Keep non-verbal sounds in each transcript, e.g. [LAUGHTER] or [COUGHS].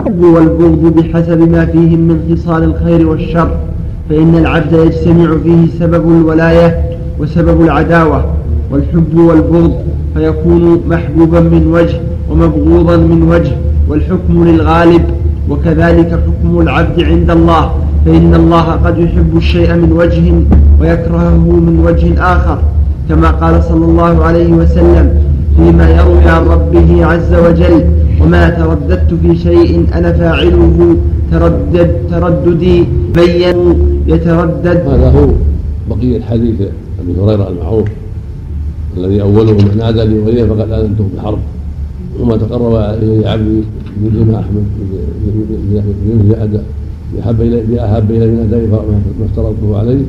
الحب والبغض بحسب ما فيهم من خصال الخير والشر فإن العبد يجتمع فيه سبب الولاية وسبب العداوة والحب والبغض فيكون محبوبا من وجه ومبغوضا من وجه والحكم للغالب وكذلك حكم العبد عند الله فإن الله قد يحب الشيء من وجه ويكرهه من وجه آخر كما قال صلى الله عليه وسلم فيما يروي عن ربه عز وجل وما ترددت في شيء أنا فاعله تردد ترددي بين يتردد هذا هو بقية حديث أبي هريرة المعروف الذي أوله من نادى لي وليه فقد آذنته بالحرب وما تقرب إلي عبدي بمثل ما أحمد بأحب إلي بأحب إلي من أدائي ما افترضته عليه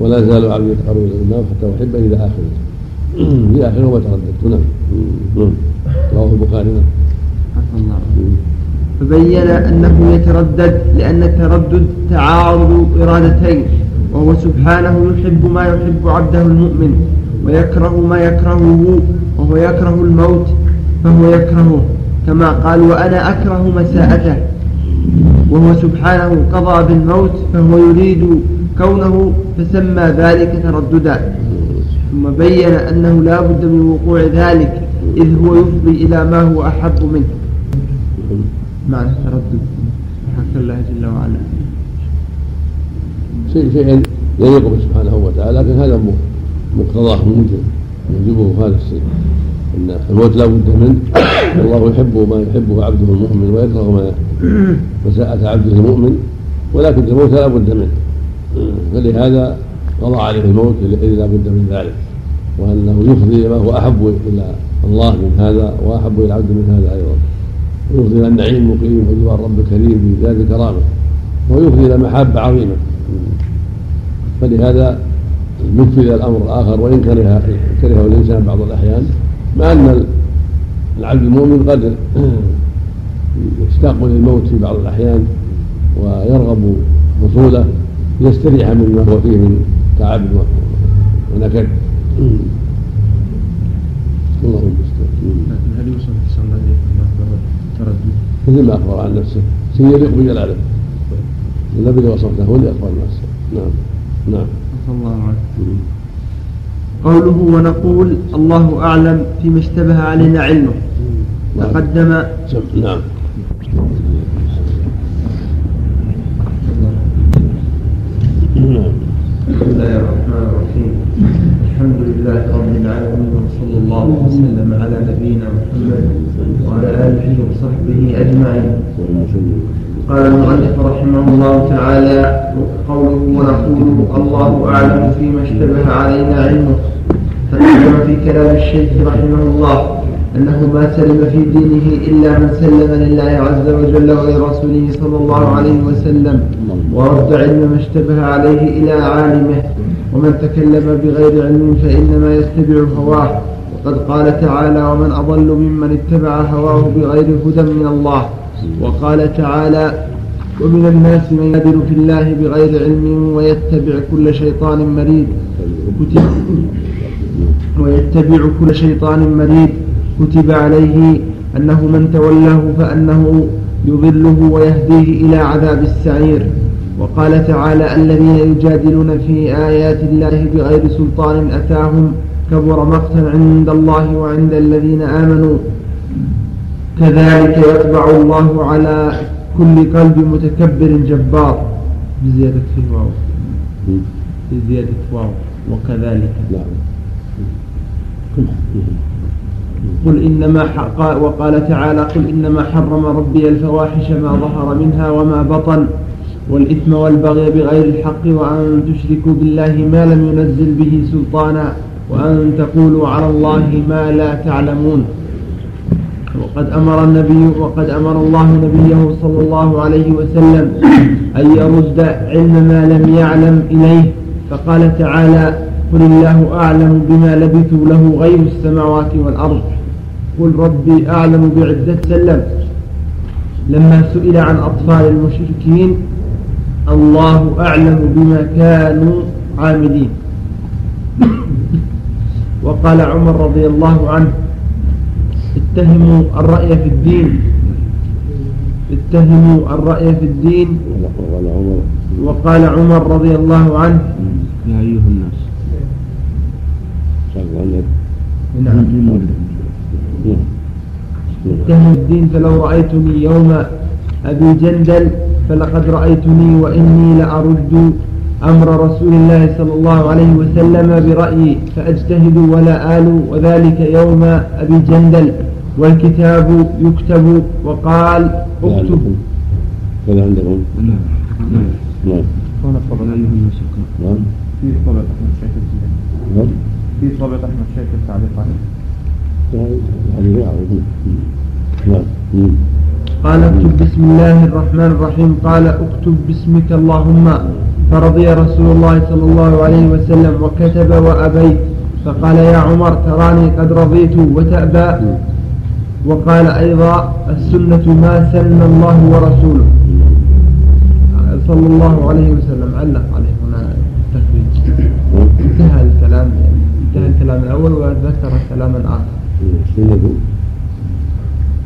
ولا زال عبدي يتقرب إلى النار حتى أحبه إلى آخره في آخره ما ترددت نعم رواه البخاري نعم فبين أنه يتردد لأن التردد تعارض إرادتين وهو سبحانه يحب ما يحب عبده المؤمن ويكره ما يكرهه وهو يكره الموت فهو يكرهه كما قال وأنا أكره مساءته. وهو سبحانه قضى بالموت فهو يريد كونه فسمى ذلك ترددا. ثم بين أنه لا بد من وقوع ذلك إذ هو يفضي إلى ما هو أحب منه. معنى التردد حق الله جل وعلا. شيء شيء يليق به سبحانه وتعالى لكن هذا مقتضاه موجب يوجبه هذا الشيء. إن الموت لا بد منه. والله يحب ما يحبه عبده المؤمن ويكره ما مساءة عبده المؤمن ولكن الموت لا بد منه. فلهذا قضى عليه الموت اذ لا بد من ذلك. وأنه يفضي ما هو أحب إلى الله من هذا وأحب إلى العبد من هذا أيضا. ويفضي إلى النعيم المقيم وجوار الرب الكريم بذات كرامه ويفضي إلى محبه عظيمة. فلهذا نفذ الأمر الآخر وإن كره كرهه الإنسان بعض الأحيان مع أن العبد المؤمن قد يشتاق للموت في بعض الأحيان ويرغب وصوله ليستريح مما هو فيه من تعب ونكد. الله المستعان لكن هل يوصف احسن الله اليكم التردد؟ مثل ما أخبر عن نفسه. شيء يليق بجلاله النبي وصفته هو اللي أخبر نفسه. نعم. نعم. الله عنه قوله ونقول الله أعلم فيما اشتبه علينا علمه. تقدم. نعم. بسم الله الرحمن الرحيم. الحمد لله رب العالمين. الله وسلم على نبينا محمد وعلى آله وصحبه أجمعين. قال المؤلف رحمه الله تعالى قوله ونقول الله أعلم فيما اشتبه علينا علمه تقدم في كلام الشيخ رحمه الله أنه ما سلم في دينه إلا من سلم لله عز وجل ولرسوله صلى الله عليه وسلم ورد علم ما اشتبه عليه إلى عالمه ومن تكلم بغير علم فإنما يتبع هواه. وقد قال تعالى ومن أضل ممن اتبع هواه بغير هدى من الله. وقال تعالى ومن الناس من يدل في الله بغير علم ويتبع كل شيطان مريد. وكتب ويتبع كل شيطان مريد. كتب عليه أنه من تولاه فأنه يضله ويهديه إلى عذاب السعير. وقال تعالى الذين يجادلون في آيات الله بغير سلطان أتاهم كبر مقتا عند الله وعند الذين آمنوا. كذلك يطبع الله على كل قلب متكبر جبار. بزيادة في الواو. بزيادة واو. وكذلك. نعم. قل إنما وقال تعالى قل إنما حرم ربي الفواحش ما ظهر منها وما بطن والإثم والبغي بغير الحق وأن تشركوا بالله ما لم ينزل به سلطانا. وأن تقولوا على الله ما لا تعلمون. وقد أمر النبي وقد أمر الله نبيه صلى الله عليه وسلم أن يرد علم ما لم يعلم إليه. فقال تعالى قل الله أعلم بما لبثوا له غير السماوات والأرض. قل ربي أعلم بعدة سلم. لما سئل عن أطفال المشركين الله أعلم بما كانوا عاملين. وقال عمر رضي الله عنه اتهموا الرأي في الدين. اتهموا الرأي في الدين. وقال عمر رضي الله عنه يا أيها الناس. نعم اتهم الدين فلو رأيتني يوم أبي جندل فلقد رأيتني وإني لأرد أمر رسول الله صلى الله عليه وسلم برأيي فأجتهد ولا آل وذلك يوم أبي جندل والكتاب يكتب وقال اكتب. كذا عندكم؟ نعم. نعم. هنا الناس نعم. في طبعة أحمد شاكر نعم. في طبعة أحمد شاكر تعليق عليه. نعم. مم. قال اكتب بسم الله الرحمن الرحيم قال اكتب باسمك اللهم. فرضي رسول الله صلى الله عليه وسلم وكتب وأبيت فقال يا عمر تراني قد رضيت وتأبى. وقال أيضا السنة ما سن الله ورسوله. صلى الله عليه وسلم علق عليه هنا التكبير انتهى الكلام. انتهى الكلام الأول وذكر كلاما آخر.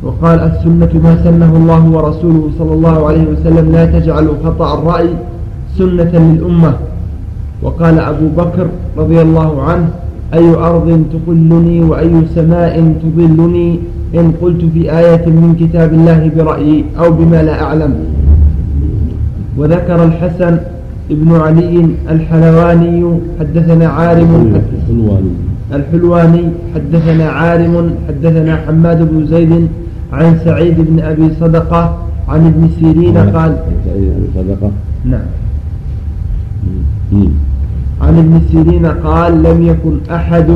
وقال السنة ما سنه الله ورسوله صلى الله عليه وسلم لا تجعلوا خطأ الرأي سنة للأمة. وقال أبو بكر رضي الله عنه أي أرض تقلني وأي سماء تضلني إن قلت في آية من كتاب الله برأيي أو بما لا أعلم. وذكر الحسن ابن علي الحلواني حدثنا عارم الحلواني. حدثنا عارم حدثنا حماد بن زيد عن سعيد بن أبي صدقة عن ابن سيرين قال سعيد بن صدقة. نعم. عن ابن سيرين قال لم يكن أحد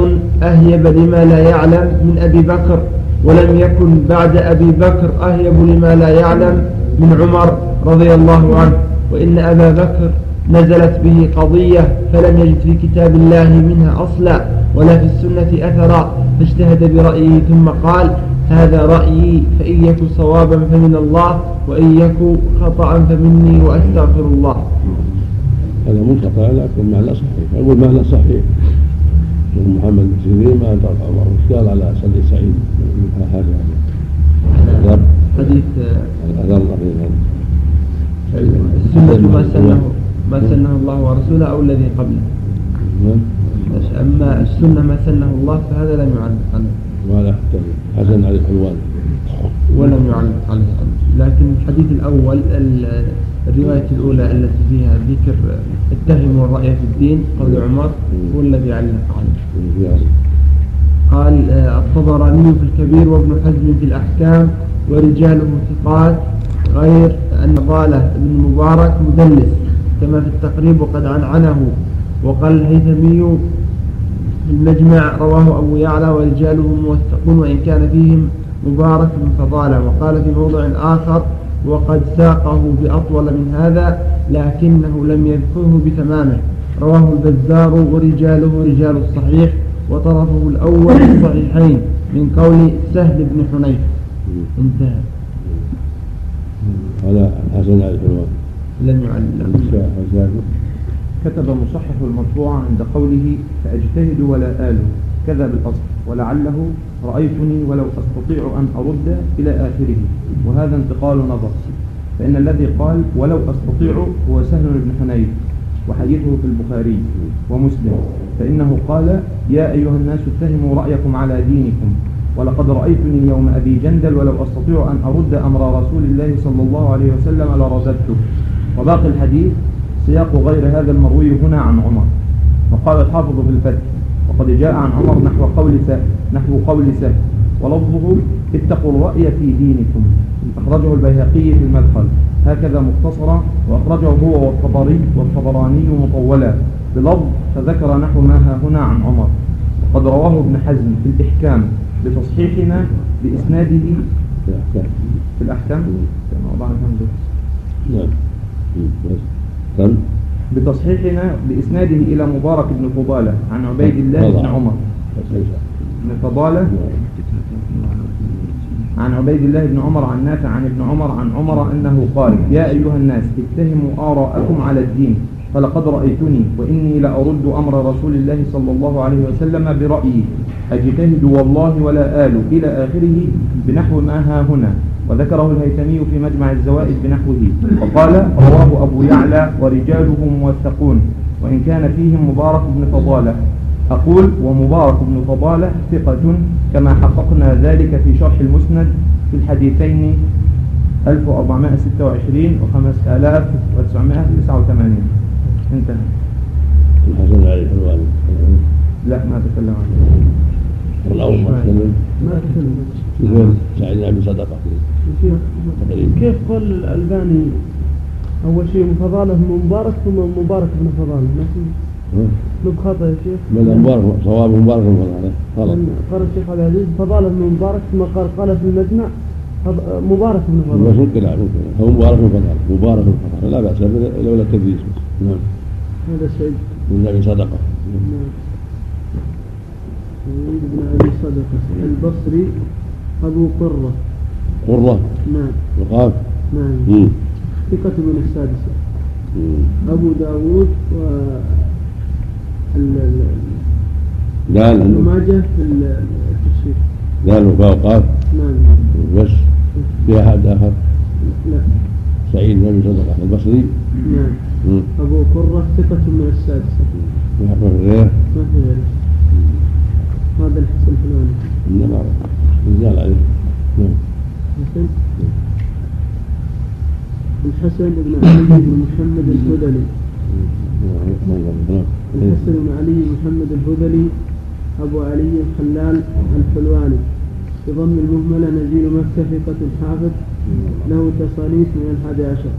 أهيب لما لا يعلم من أبي بكر ولم يكن بعد أبي بكر أهيب لما لا يعلم من عمر رضي الله عنه. وإن أبا بكر نزلت به قضية فلم يجد في كتاب الله منها أصلا ولا في السنة أثرا فاجتهد برأيه ثم قال هذا رأيي فإن يك صوابا فمن الله وإن يك خطأ فمني وأستغفر الله. هذا منقطع لكن معنى صحيح. أقول معنى صحيح. من محمد بن سيرين ما تقع اشكال على سعيد سعيد. هذا الأثر حديث الأثر السنة ما سنه ما سنه الله ورسوله أو الذي قبله. نعم. أما السنة ما سنه الله فهذا لم يعلق عليه وهذا حسن علي الحلوان ولم يعلق عليه لكن الحديث الأول ال- الرواية الأولى التي فيها ذكر اتهموا الرأي في الدين قول عمر هو الذي علق عليه. قال آه، الطبراني في الكبير وابن حزم في الأحكام ورجاله ثقات غير أن ضالة بن مبارك مدلس كما في التقريب وقد عنعنه. وقال الهيثمي في المجمع رواه أبو يعلى ورجاله موثقون وإن كان فيهم مبارك بن فضالة وقال في موضع آخر وقد ساقه بأطول من هذا لكنه لم يذكره بتمامه. رواه البزار ورجاله رجال الصحيح وطرفه الأول في الصحيحين من قول سهل بن حنيف. انتهى. هذا حسن الحلوان لم الشاهد كتب مصحح المطبوع عند قوله فأجتهد ولا آل كذا بالأصل. ولعله رأيتني ولو أستطيع أن أرد إلى آخره. وهذا انتقال نظر. فإن الذي قال ولو أستطيع هو سهل بن حنيف وحديثه في البخاري ومسلم. فإنه قال يا أيها الناس اتهموا رأيكم على دينكم. ولقد رأيتني يوم أبي جندل ولو أستطيع أن أرد أمر رسول الله صلى الله عليه وسلم لرددته. وباقي الحديث سياق غير هذا المروي هنا عن عمر. وقال الحافظ في الفتح وقد جاء عن عمر نحو قول سهل نحو قول سهل ولفظه اتقوا الرأي في دينكم. أخرجه البيهقي في المدخل. هكذا مختصرا وأخرجه هو والطبري والطبراني مطولا. بلفظ فذكر نحو ما ها هنا عن عمر. وقد رواه ابن حزم في الإحكام. بتصحيحنا بإسناده في الأحكام. الأحكام نعم. كم؟ بتصحيحنا بإسناده إلى مبارك بن فضالة عن عبيد الله بن عمر. بن فضالة عن عبيد الله بن عمر عن نافع عن ابن عمر عن عمر أنه قال يا أيها الناس اتهموا آراءكم على الدين فلقد رأيتني وإني لأرد أمر رسول الله صلى الله عليه وسلم برأيي. أجتهد والله ولا آل إلى آخره بنحو ما ها هنا. وذكره الهيثمي في مجمع الزوائد بنحوه. وقال رواه أبو يعلى ورجاله موثقون وإن كان فيهم مبارك بن فضالة. أقول ومبارك بن فضالة ثقة كما حققنا ذلك في شرح المسند في الحديثين 1426 و 5989 انتهى. الحسن علي الحلواني لا ما تكلم عنه. الأول ما تكلم ما تكلم مثل سعيد بن أبي صدقة. شيخ تقريبا كيف قال الألباني؟ أول شيء من مبارك ثم مبارك بن فضالة. لكن مو بخطأ يا شيخ. بل مبارك صواب مبارك فضاله. غلط قال الشيخ عبد العزيز فضالة بن مبارك ثم قال قال في المجمع مبارك بن بس فضالة. ممكن لا ممكن هو مبارك فضاله. مبارك فضاله. لا بأس لولا التدريس نعم. هذا سعيد من صدقة. نعم. سعيد بن أبي صدقة البصري أبو قرة. قرة؟ نعم. وقاف نعم. ثقة من السادسة. أبو داوود و ال- ال- قال ابن ماجه في ال- التفسير قال وفاء وقاف نعم. بس في أحد آخر؟ لا. سعيد بن أبي صدقة البصري؟ نعم. أبو قرة ثقة من السادسة. ما في غيره؟ ما في غيره. هذا الحسن الحلواني انما قال عليه. نعم. حسن؟ الحسن بن علي بن محمد الهذلي. نعم الحسن بن علي بن محمد الهذلي أبو علي الخلال الحلواني. بضم المهملة نزيل مكة ثقة حافظ له تصانيف من الحادي عشر.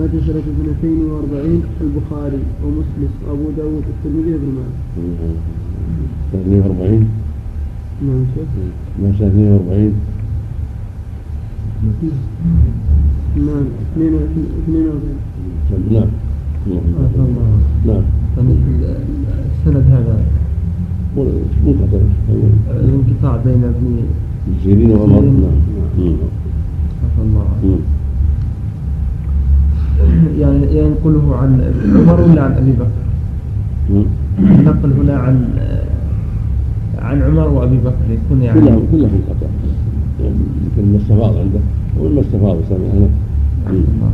مات سنة اثنتين وأربعين البخاري ومسلم. وأبو داود والترمذي وابن ماجه. 42 نعم. شيخ ما 42 نعم اثنين وعشرين- اثنين وأربعين. نعم نعم يعني السند هذا؟ منقطع الانقطاع بين ابن سيرين وعمر. نعم. عفى الله. يعني ينقله عن عمر ولا عن أبي بكر؟ النقل هنا عن عن عمر وأبي بكر. يكون يعني. كلها منقطع يعني يمكن ما استفاض عنده. وما استفاض سمع أنا.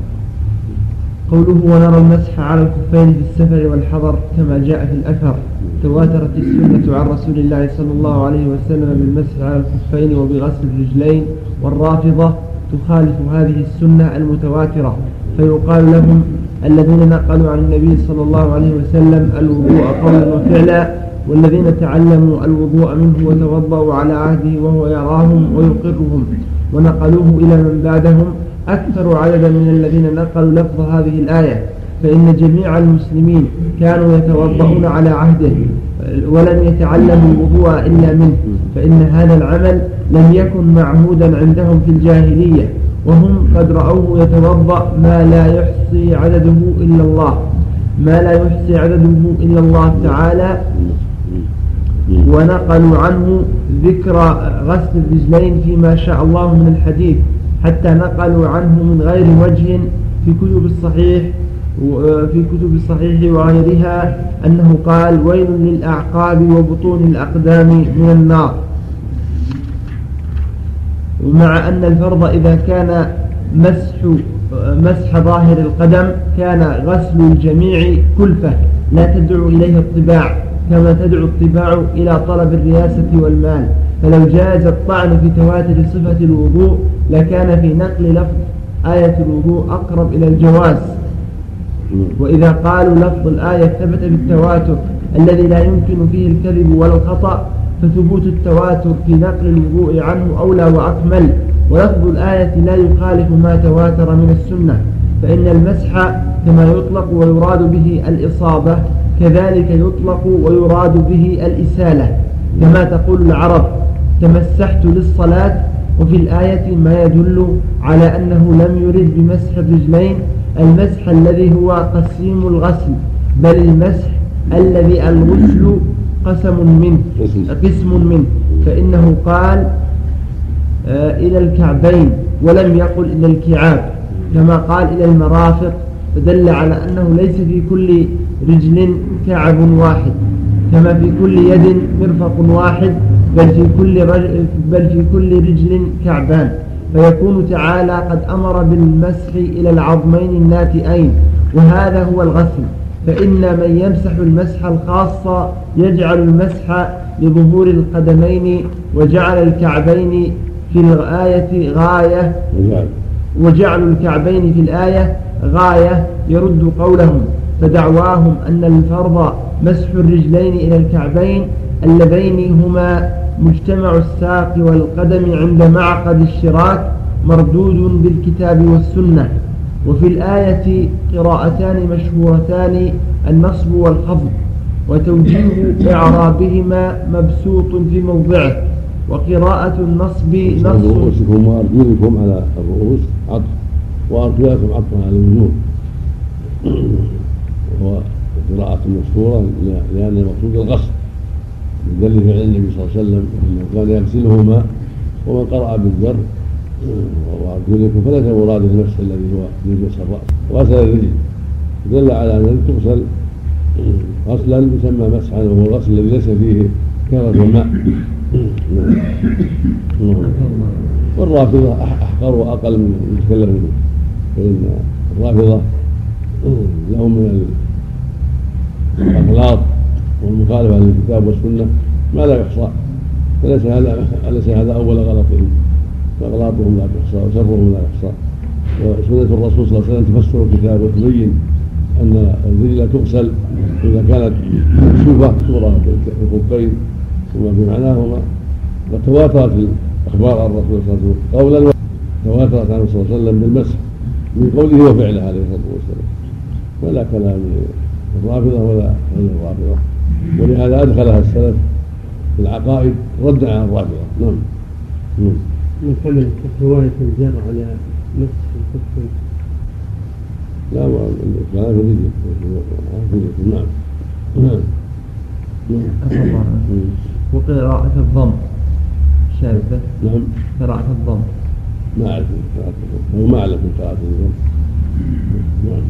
قوله ونرى المسح على الخفين في السفر والحضر كما جاء في الأثر. تواترت السنة عن رسول الله صلى الله عليه وسلم بالمسح على الخفين وبغسل الرجلين والرافضة تخالف هذه السنة المتواترة. فيقال لهم الذين نقلوا عن النبي صلى الله عليه وسلم الوضوء قولا وفعلا والذين تعلموا الوضوء منه وتوضأوا على عهده وهو يراهم ويقرهم ونقلوه إلى من بعدهم أكثر عددا من الذين نقلوا لفظ هذه الآية فإن جميع المسلمين كانوا يتوضؤون على عهده ولم يتعلموا الوضوء إلا منه فإن هذا العمل لم يكن معهودا عندهم في الجاهلية وهم قد رأوه يتوضأ ما لا يحصي عدده إلا الله. ما لا يحصي عدده إلا الله تعالى. ونقلوا عنه ذكر غسل الرجلين فيما شاء الله من الحديث حتى نقلوا عنه من غير وجه في كتب الصحيح في كتب الصحيح وغيرها أنه قال ويل للأعقاب وبطون الأقدام من النار. ومع أن الفرض إذا كان مسح مسح ظاهر القدم كان غسل الجميع كلفة لا تدعو إليه الطباع كما تدعو الطباع إلى طلب الرياسة والمال. فلو جاز الطعن في تواتر صفة الوضوء لكان في نقل لفظ آية الوضوء أقرب إلى الجواز. وإذا قالوا لفظ الآية ثبت بالتواتر الذي لا يمكن فيه الكذب ولا الخطأ فثبوت التواتر في نقل الوضوء عنه أولى وأكمل. ولفظ الآية لا يخالف ما تواتر من السنة. فإن المسح كما يطلق ويراد به الإصابة كذلك يطلق ويراد به الإسالة. كما تقول العرب تمسحت للصلاة. وفي الآية ما يدل على أنه لم يرد بمسح الرجلين المسح الذي هو قسيم الغسل بل المسح الذي الغسل قسم منه قسم. منه. فإنه قال آه إلى الكعبين ولم يقل إلى الكعاب. كما قال إلى المرافق فدل على أنه ليس في كل رجل كعب واحد. كما في كل يد مرفق واحد بل في كل رجل بل في كل رجل كعبان. فيكون تعالى قد أمر بالمسح إلى العظمين الناتئين وهذا هو الغسل. فإن من يمسح المسح الخاص يجعل المسح لظهور القدمين وجعل الكعبين في الآية غاية. وجعل وجعل الكعبين في الآية غاية. يرد قولهم فدعواهم أن الفرض مسح الرجلين إلى الكعبين اللذين هما مجتمع الساق والقدم عند معقد الشراك مردود بالكتاب والسنة. وفي الآية قراءتان مشهورتان النصب والخفض وتوجيه إعرابهما مبسوط في موضعه وقراءة النصب نص رؤوسكم وأرجلكم على الرؤوس عطف وأرجلكم عطف على الوجوه وهو قراءة مشهورة لأن المقصود الغسل بدل فعل النبي صلى الله عليه وسلم أنه كان يغسلهما ومن قرأ بالذر وأرجلكم فليس مراد المسح الذي هو يلبس الرأس. غسل الرجل دل على أن تغسل غسلا يسمى مسحا وهو الغسل الذي ليس فيه كثرة الماء والرافضة أحقر وأقل من المتكلم فإن الرافضة لهم من الأغلاط والمخالفة للكتاب والسنة ما لا يحصى. فليس هذا ليس هذا أول غلطهم. فأغلاطهم لا تحصى وشرهم لا يحصى. وسنة الرسول صلى الله عليه وسلم تفسر الكتاب وتبين أن الرجل تغسل إذا كانت مكشوفة صورة الخفين وما في معناهما. وتواترت الأخبار عن الرسول صلى الله عليه وسلم قولا تواترت عنه صلى الله عليه وسلم بالمسح من قوله وفعله عليه الصلاة والسلام. ولا كلام الرافضة ولا غير الرافضة ولهذا أدخلها السلف في العقائد ردا على الرافضة. نعم. من رواية الجار على مسح الكفين لا كلام في الرجل نعم. نعم. نعم وقراءة الضم. شاذة نعم. قراءة الضم. ما أعرف. قراءة الضم هو ما أعلم في قراءة الضم نعم.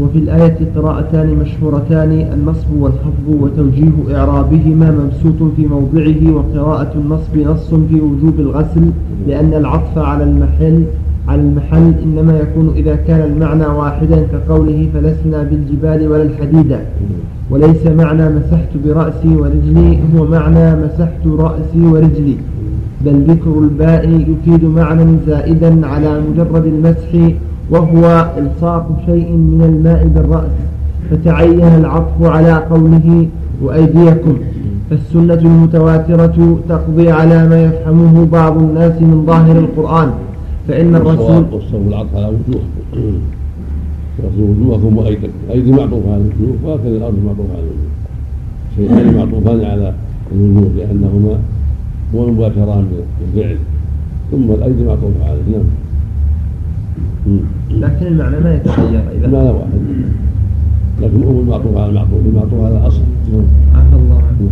وفي الآية قراءتان مشهورتان النصب والخفض وتوجيه إعرابهما مبسوط في موضعه وقراءة النصب نص في وجوب الغسل لأن العطف على المحل على المحل إنما يكون إذا كان المعنى واحدا كقوله فلسنا بالجبال ولا الحديد وليس معنى مسحت برأسي ورجلي هو معنى مسحت رأسي ورجلي. بل ذكر الباء يفيد معنى زائدا على مجرد المسح وهو إلصاق شيء من الماء بالرأس فتعين العطف على قوله وأيديكم. فالسنة المتواترة تقضي على ما يفهمه بعض الناس من ظاهر القرآن فإن الرسول والصوم العطف على وجوه وجوهكم وأيديكم. أيدي معطوفة على الوجوه وهكذا الأرض معطوفة على الوجوه شيئان معطوفان على الوجوه لأنهما هو المباشران بالفعل. ثم الأيدي معطوفة عليه. نعم. لكن المعنى ما يتغير إذا. المعنى واحد لكن هو المعطوف على المعطوف المعطوف على الأصل. عفى الله عنه.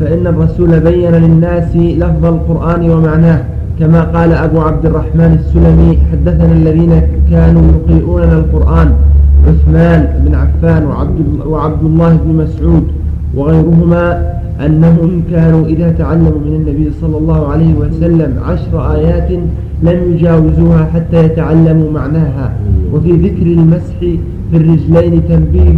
فإن الرسول بين للناس لفظ القرآن ومعناه كما قال أبو عبد الرحمن السلمي حدثنا الذين كانوا يقرئوننا القرآن عثمان بن عفان وعبد, وعبد الله بن مسعود وغيرهما أنهم كانوا إذا تعلموا من النبي صلى الله عليه وسلم عشر آيات لم يجاوزوها حتى يتعلموا معناها. وفي ذكر المسح في الرجلين تنبيه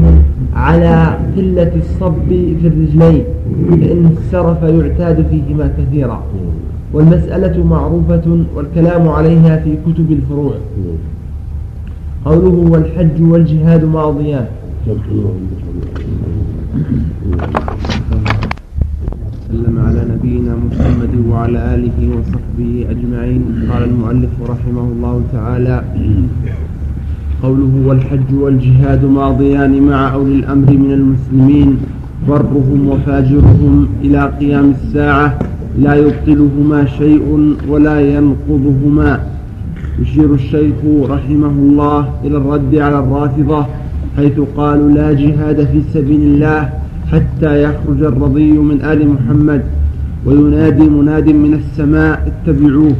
على قلة الصب في الرجلين فإن السرف يعتاد فيهما كثيرا. والمسألة معروفة والكلام عليها في كتب الفروع. قوله والحج والجهاد ماضيان. وسلم على نبينا محمد وعلى آله وصحبه أجمعين. قال المؤلف رحمه الله تعالى قوله والحج والجهاد ماضيان مع أولي الأمر من المسلمين برهم وفاجرهم إلى قيام الساعة لا يبطلهما شيء ولا ينقضهما. يشير الشيخ رحمه الله إلى الرد على الرافضة حيث قالوا لا جهاد في سبيل الله حتى يخرج الرضي من آل محمد وينادي مناد من السماء اتبعوه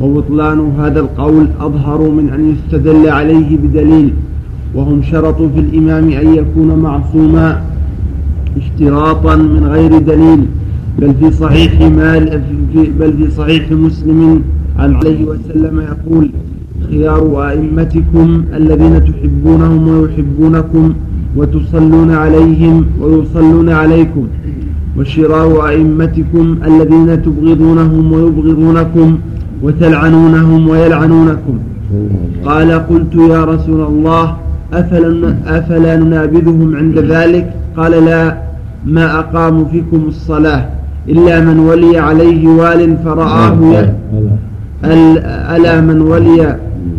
وبطلان هذا القول أظهر من أن يستدل عليه بدليل وهم شرطوا في الإمام أن يكون معصوما اشتراطا من غير دليل بل في صحيح مال بل في صحيح مسلم عن عليه وسلم يقول خيار أئمتكم الذين تحبونهم ويحبونكم وتصلون عليهم ويصلون عليكم وشرار أئمتكم الذين تبغضونهم ويبغضونكم وتلعنونهم ويلعنونكم. قال قلت يا رسول الله أفلا, أفلا ننابذهم عند ذلك؟ قال لا ما أقاموا فيكم الصلاة إلا من ولي عليه وال فرآه. ألا من ولي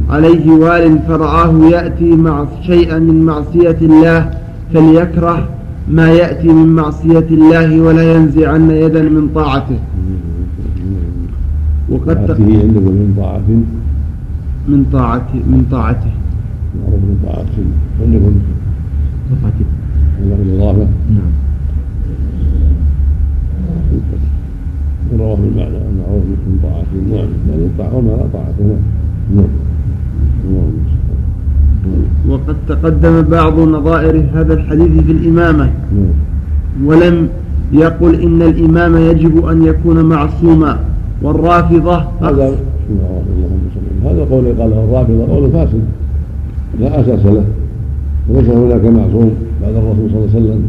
عليه وآل فرآه يأتي مع شيئا من معصية الله فليكره ما يأتي من معصية الله ولا ينزعن يدا من طاعته. وقد طاعته عندكم من طاعة من طاعته من طاعته. من طاعته. عندكم طاعته. الإضافة نعم. رواه بالمعنى المعروف من طاعته. نعم يعني الطاعة وما لا طاعته نعم نعم. وقد تقدم بعض نظائر هذا الحديث في الإمامة. ولم يقل إن الإمام يجب أن يكون معصوما والرافضة هذا هذا قول قاله الرافضة قول فاسد لا أساس له. وليس هناك معصوم بعد الرسول صلى الله عليه وسلم.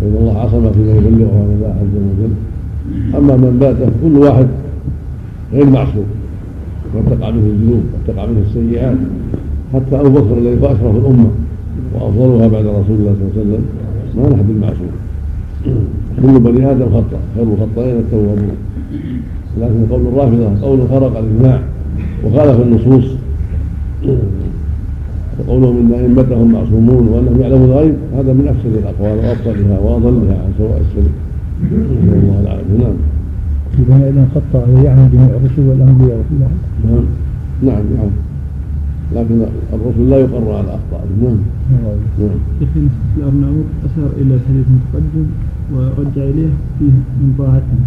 فإن الله عصم فيما يبلغه عن الله عز وجل. أما من بات كل واحد غير معصوم. قد تقع منه الذنوب قد تقع منه السيئات. حتى أبو بكر الذي هو أشرف الأمة وأفضلها بعد رسول الله صلى الله عليه وسلم ما نحن بالمعصوم كل بني آدم خطأ خير الخطائين التوابون. لكن قول الرافضة قول فرق الإجماع وخالف النصوص. وقولهم إن أئمتهم معصومون وأنهم يعلمون الغيب هذا من أفسد الأقوال وأبطلها وأضلها عن سواء السبيل. نسال الله العافيه نعم. إذا إذا خطأ يعني جميع الرسل والأنبياء نعم. نعم نعم. لكن الرسل لا يقر على أخطائهم نعم. نعم. يخي الأرناؤوط أشار إلى الحديث المتقدم ورجع إليه فيه من طاعته.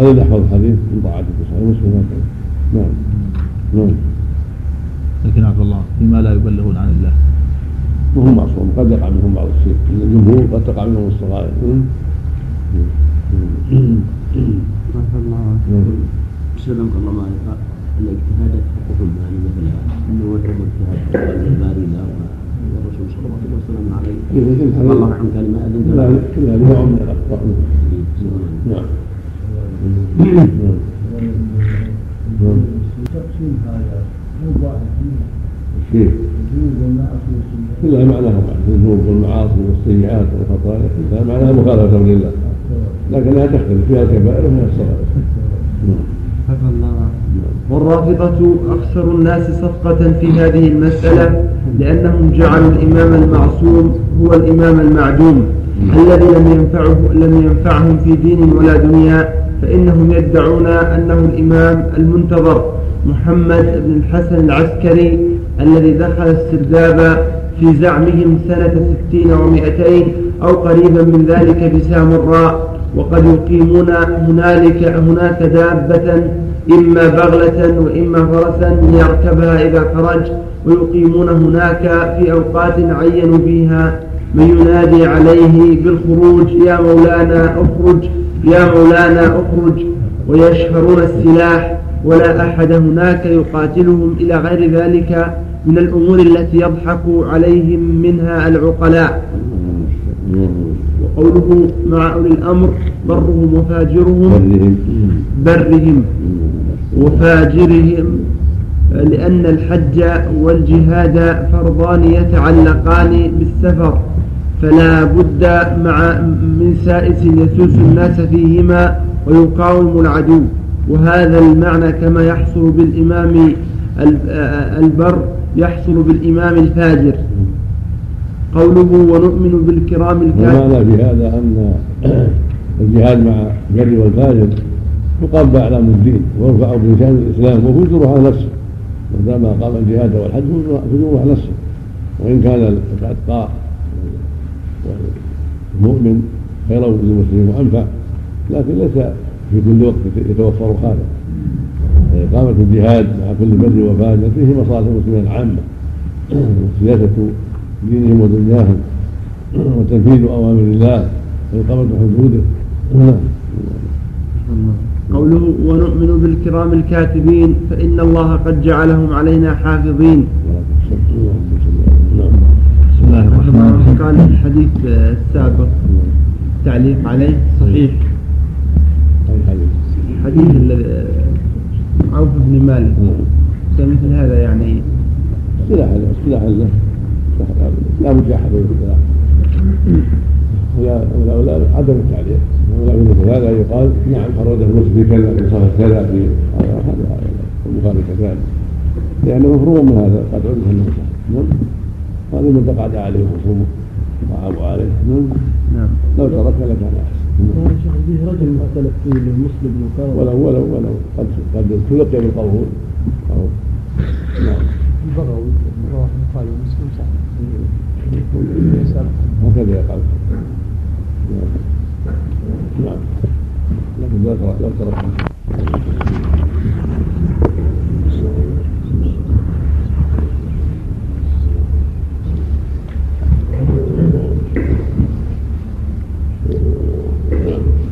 هذا نحفظ الحديث من طاعته؟ في صحيح مسلم نعم. نعم. لكن عفى الله فيما لا يبلغون عن الله. وهم معصوم. قد يقع منهم بعض الشيء. الجمهور قد تقع منهم الصغائر. سلمك الله ما الاجتهاد حقهم يعني مثلا إنه وجب اجتهاد الباري لا والرسول صلى الله عليه وسلم عليه الله عن كلمه اذن لا لا نوع من الاخطاء نعم تقسيم هذا مو واحد كيف؟ كلها معناها الذنوب والمعاصي والسيئات والخطايا كلها معناها مخالفة لله لكنها تختلف فيها الكبائر وفيها الصغائر والرافضة أخسر الناس صفقة في هذه المسألة لأنهم جعلوا الإمام المعصوم هو الإمام المعدوم. الذي لم ينفعه لم ينفعهم في دين ولا دنيا فإنهم يدعون أنه الإمام المنتظر محمد بن الحسن العسكري الذي دخل السرداب في زعمهم سنة ستين ومائتين أو قريبا من ذلك بسامراء وقد يقيمون هنالك هناك دابة إما بغلة وإما فرسا ليركبها إذا خرج ويقيمون هناك في أوقات عينوا فيها من ينادي عليه بالخروج يا مولانا أخرج يا مولانا أخرج. ويشهرون السلاح ولا أحد هناك يقاتلهم إلى غير ذلك من الأمور التي يضحك عليهم منها العقلاء. وقوله مع أولي الأمر برهم وفاجرهم. برهم. وفاجرهم. لأن الحج والجهاد فرضان يتعلقان بالسفر فلا بد مع من سائس يسوس الناس فيهما ويقاوم العدو. وهذا المعنى كما يحصل بالإمام البر يحصل بالإمام الفاجر. قوله ونؤمن بالكرام الكاتب المعنى في هذا أن [CLEARS THROAT] الجهاد مع البر والفاجر يقام بأعلام الدين ويرفع بشأن الإسلام وفجره على نفسه. ما دام قام الجهاد والحج فجوره على نفسه. وإن كان الأتقاء والمؤمن خيرا للمسلم وأنفع لكن ليس في كل وقت يتوفر هذا إقامة الجهاد مع كل بر وفاجر فيه مصالح المسلمين العامة. [CLEARS THROAT] وسياسة دينهم ودنياهم وتنفيذ أوامر الله وإقامة حدوده. نعم قوله ونؤمن بالكرام الكاتبين فإن الله قد جعلهم علينا حافظين. بسم الله الرحمن الرحيم. في الحديث السابق تعليق عليه صحيح. حديث الذي عوف بن مالك. مثل هذا يعني. اصطلاح اصطلاح له لا مجاحة بين الاصطلاح ولا ولا عدم التعليق. ولا مثل هذا يقال نعم فرده النص في كذا في صفحه كذا في هذا البخاري كذلك لأنه مفروغ من هذا قد عرف انه صح نعم. هذا من تقعد عليه خصومه وعابوا عليه. نعم. نعم. لو ترك لكان أحسن. فيه رجل مختلف فيه مسلم ولو ولو ولو قد قد تلقي بالقبول. أو نعم. البغوي رواه البخاري ومسلم صح هكذا يقال نعم. لو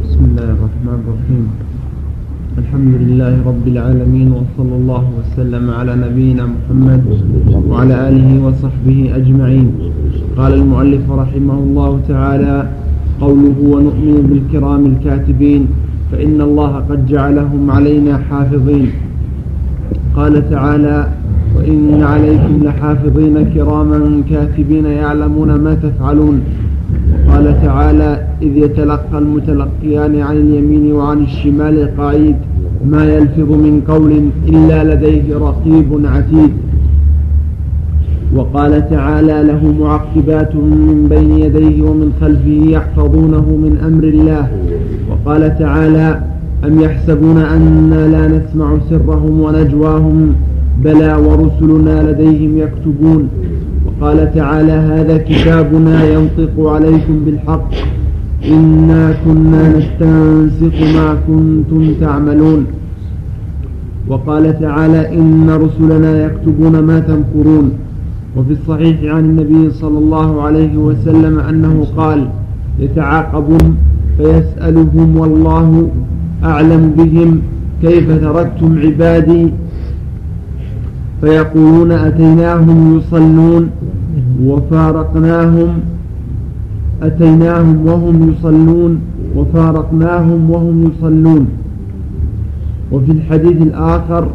بسم الله الرحمن الرحيم. الحمد لله رب العالمين وصلى الله وسلم على نبينا محمد وعلى آله وصحبه أجمعين. قال المؤلف رحمه الله تعالى قوله ونؤمن بالكرام الكاتبين فإن الله قد جعلهم علينا حافظين. قال تعالى وإن عليكم لحافظين كراما كاتبين يعلمون ما تفعلون. قال تعالى إذ يتلقى المتلقيان عن اليمين وعن الشمال قعيد ما يلفظ من قول إلا لديه رقيب عتيد. وقال تعالى له معقبات من بين يديه ومن خلفه يحفظونه من أمر الله. وقال تعالى أم يحسبون أنا لا نسمع سرهم ونجواهم بلى ورسلنا لديهم يكتبون. وقال تعالى هذا كتابنا ينطق عليكم بالحق. إنا كنا نستنسق ما كنتم تعملون. وقال تعالى إن رسلنا يكتبون ما تمكرون. وفي الصحيح عن النبي صلى الله عليه وسلم أنه قال يتعاقبون فيسألهم والله أعلم بهم كيف تركتم عبادي. فيقولون أتيناهم يصلون وفارقناهم أتيناهم وهم يصلون وفارقناهم وهم يصلون. وفي الحديث الآخر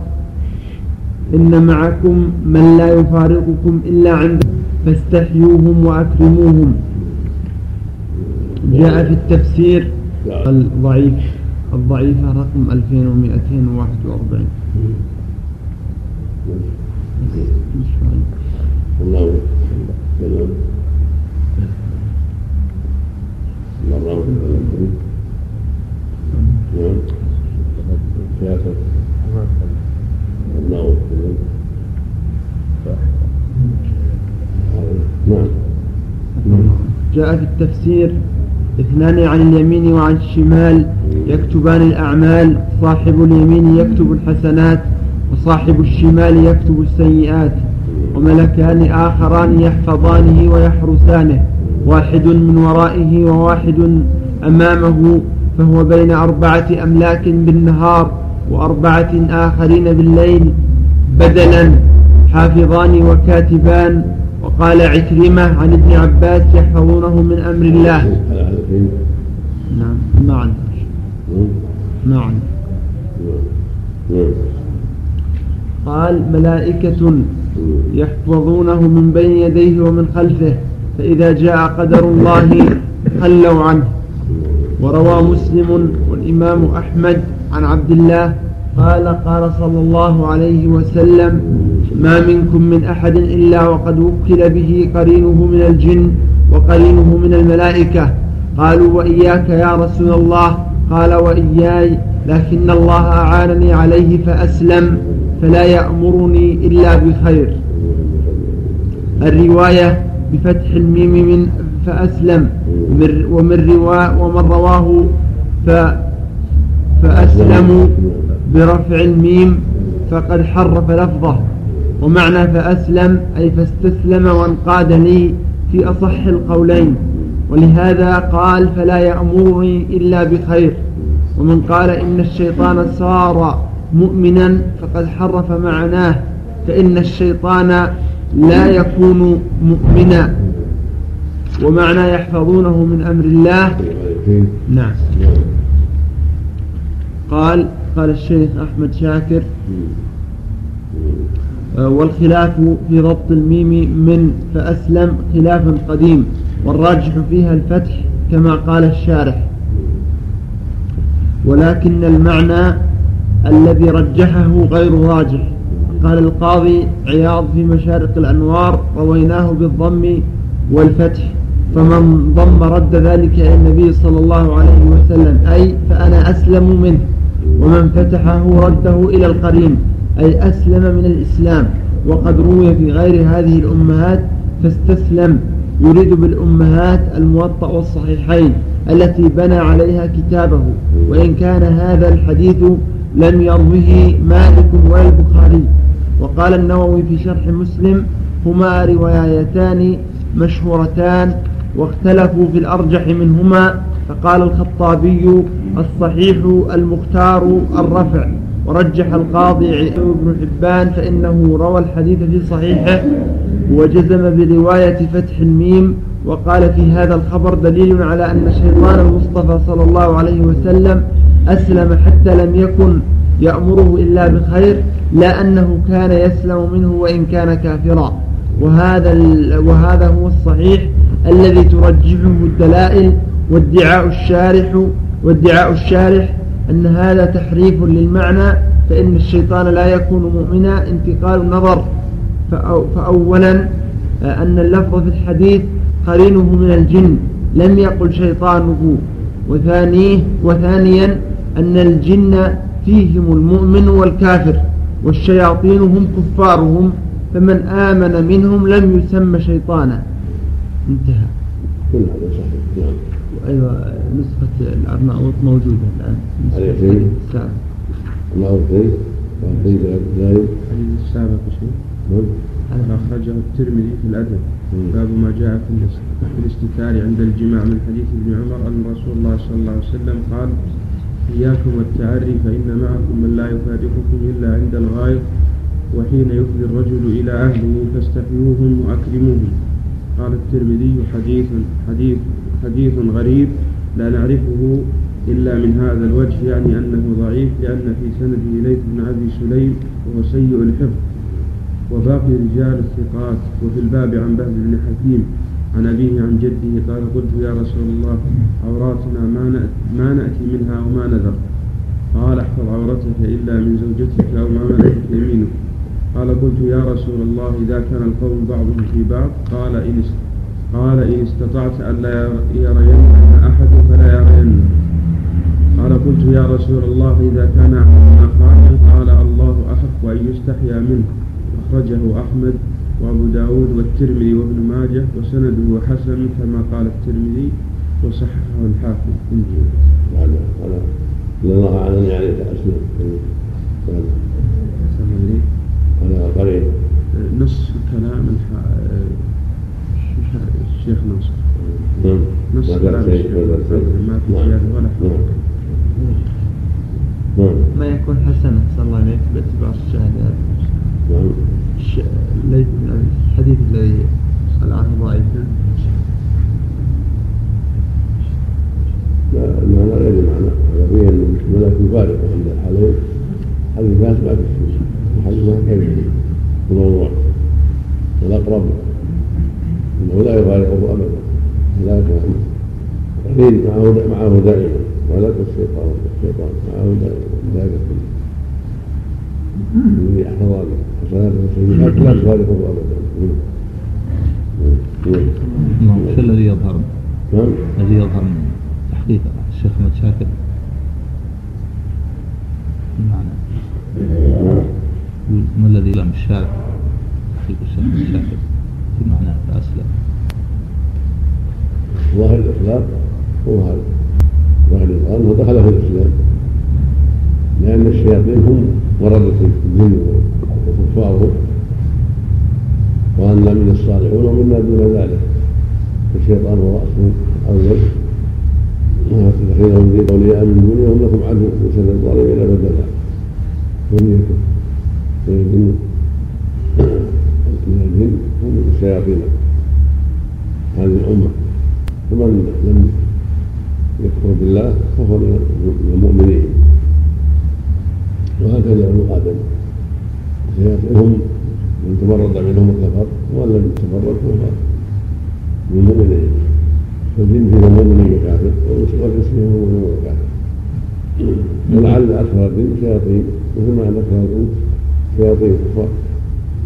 إن معكم من لا يفارقكم إلا عند فاستحيوهم وأكرموهم. جاء في التفسير الضعيف الضعيفة رقم 2241 الله جاء في التفسير اثنان عن اليمين وعن الشمال يكتبان الأعمال صاحب اليمين يكتب الحسنات وصاحب الشمال يكتب السيئات وملكان آخران يحفظانه ويحرسانه. واحد من ورائه وواحد أمامه فهو بين أربعة أملاك بالنهار وأربعة آخرين بالليل بدلا حافظان وكاتبان. وقال عكرمة عن ابن عباس يحفظونه من أمر الله. نعم معا. معا. قال ملائكة يحفظونه من بين يديه ومن خلفه. فإذا جاء قدر الله خلوا عنه. وروى مسلم والإمام أحمد عن عبد الله قال قال صلى الله عليه وسلم ما منكم من أحد إلا وقد وكل به قرينه من الجن وقرينه من الملائكة. قالوا وإياك يا رسول الله؟ قال وإياي لكن الله أعانني عليه فأسلم فلا يأمرني إلا بخير. الرواية بفتح الميم من فأسلم ومن روا ومن رواه ف فأسلموا برفع الميم فقد حرف لفظه. ومعنى فأسلم أي فاستسلم وانقاد لي في أصح القولين. ولهذا قال فلا يأمرني إلا بخير. ومن قال إن الشيطان صار مؤمنا فقد حرف معناه فإن الشيطان لا يكون مؤمنا. ومعنى يحفظونه من أمر الله. نعم. قال قال الشيخ أحمد شاكر آه، والخلاف في ضبط الميم من فأسلم خلاف قديم والراجح فيها الفتح كما قال الشارح. ولكن المعنى الذي رجحه غير راجح. قال القاضي عياض في مشارق الأنوار رويناه بالضم والفتح فمن ضم رد ذلك إلى النبي صلى الله عليه وسلم أي فأنا أسلم منه ومن فتحه رده إلى القرين أي أسلم من الإسلام وقد روي في غير هذه الأمهات فاستسلم يريد بالأمهات الموطأ والصحيحين التي بنى عليها كتابه وإن كان هذا الحديث لم يروه مالك ولا البخاري وقال النووي في شرح مسلم هما روايتان مشهورتان واختلفوا في الأرجح منهما فقال الخطابي الصحيح المختار الرفع ورجح القاضي ابن حبان فإنه روى الحديث في صحيحه وجزم برواية فتح الميم وقال في هذا الخبر دليل على أن شيطان المصطفى صلى الله عليه وسلم أسلم حتى لم يكن يأمره إلا بخير لا أنه كان يسلم منه وإن كان كافرا. وهذا, وهذا هو الصحيح الذي ترجحه الدلائل وادعاء الشارح وادعاء الشارح أن هذا تحريف للمعنى فإن الشيطان لا يكون مؤمنا انتقال النظر فأولا أن اللفظ في الحديث قرينه من الجن لم يقل شيطانه. وثانيه وثانيا أن الجن فيهم المؤمن والكافر. والشياطين هم كفارهم فمن آمن منهم لم يسمى شيطانا. انتهى. كل هذا صحيح. نعم. أيوة نسخة الأرناؤوط موجودة الآن. نسخة السابق الله لا الحديث السابق شيء؟ نعم. أخرجه الترمذي في الأدب. باب ما جاء في الاستتار عند الجماع من حديث ابن عمر أن رسول الله صلى الله عليه وسلم قال إياكم والتعري فإن معكم من لا يفارقكم إلا عند الغائط وحين يفضي الرجل إلى أهله فاستحيوهم وأكرموهم. قال الترمذي حديث حديث حديث غريب لا نعرفه إلا من هذا الوجه يعني أنه ضعيف لأن في سنده ليث بن أبي سليم وهو سيء الحفظ. وباقي رجال الثقات وفي الباب عن بهز بن حكيم. عن أبيه عن جده قال قلت يا رسول الله عوراتنا ما ما نأتي منها وما نذر. قال أحفظ عورتك إلا من زوجتك أو ما ملكت يمينك. قال قلت يا رسول الله إذا كان القوم بعضهم في بعض قال إن قال إن استطعت ألا يرين أحد فلا يرين. قال قلت يا رسول الله إذا كان أحدنا قال الله أحق أن يستحيا منه. أخرجه أحمد. وأبو داود والترمذي وابن ماجه وسنده حسن كما قال الترمذي وصححه الحاكم. انجيل هذا هذا الله أعلم يعني أسلم هذا قريب. نص كلام الشيخ ناصر. نعم. نص كلام الشيخ ما في نعم. زيادة ولا نعم. نعم. ما يكون حسنا صلى الله عليه باعتبار الشهادات. نعم. الحديث الذي الآن ضعيف لا المعنى غير المعنى هذا فيه ان الملك يفارق عند الحالين هذا الفاس ما في الحديث ما كيف الموضوع والاقرب انه لا يفارقه ابدا لا قرين معه معه دائما ولا الشيطان الشيطان معه دائما لا يكفي يحفظ حسناته وسيئاته لا تفارقه ابدا نعم شو الذي يظهر نعم الذي يظهر من تحقيق الشيخ احمد شاكر المعنى ما الذي يعلم الشارع تحقيق الشيخ احمد شاكر في معناه فاسلم ظاهر الاسلام هو هذا الاسلام دخل في الاسلام لأن الشياطين هم وردة الجن وكفاره وأنا من الصالحون ومنا دون ذلك. الشيطان هو رأسه الأول وتتخذهم ذي اولياء من دوني وهم لكم عدو وسد الظالمين بدلا ونيته من الجن من الجن هم الشياطين. هذه الأمة. فمن لم يكفر بالله فهو من المؤمنين. وهكذا ابن آدم. شياطينهم من تمرد منهم وكفر ومن لم يتمرد فهو من المؤمنين فالجن فيهم مؤمن وكافر والانس فيهم مؤمن وكافر ولعل أكثر الجن شياطين. مثل ما ان أكثر الجن شياطين كفار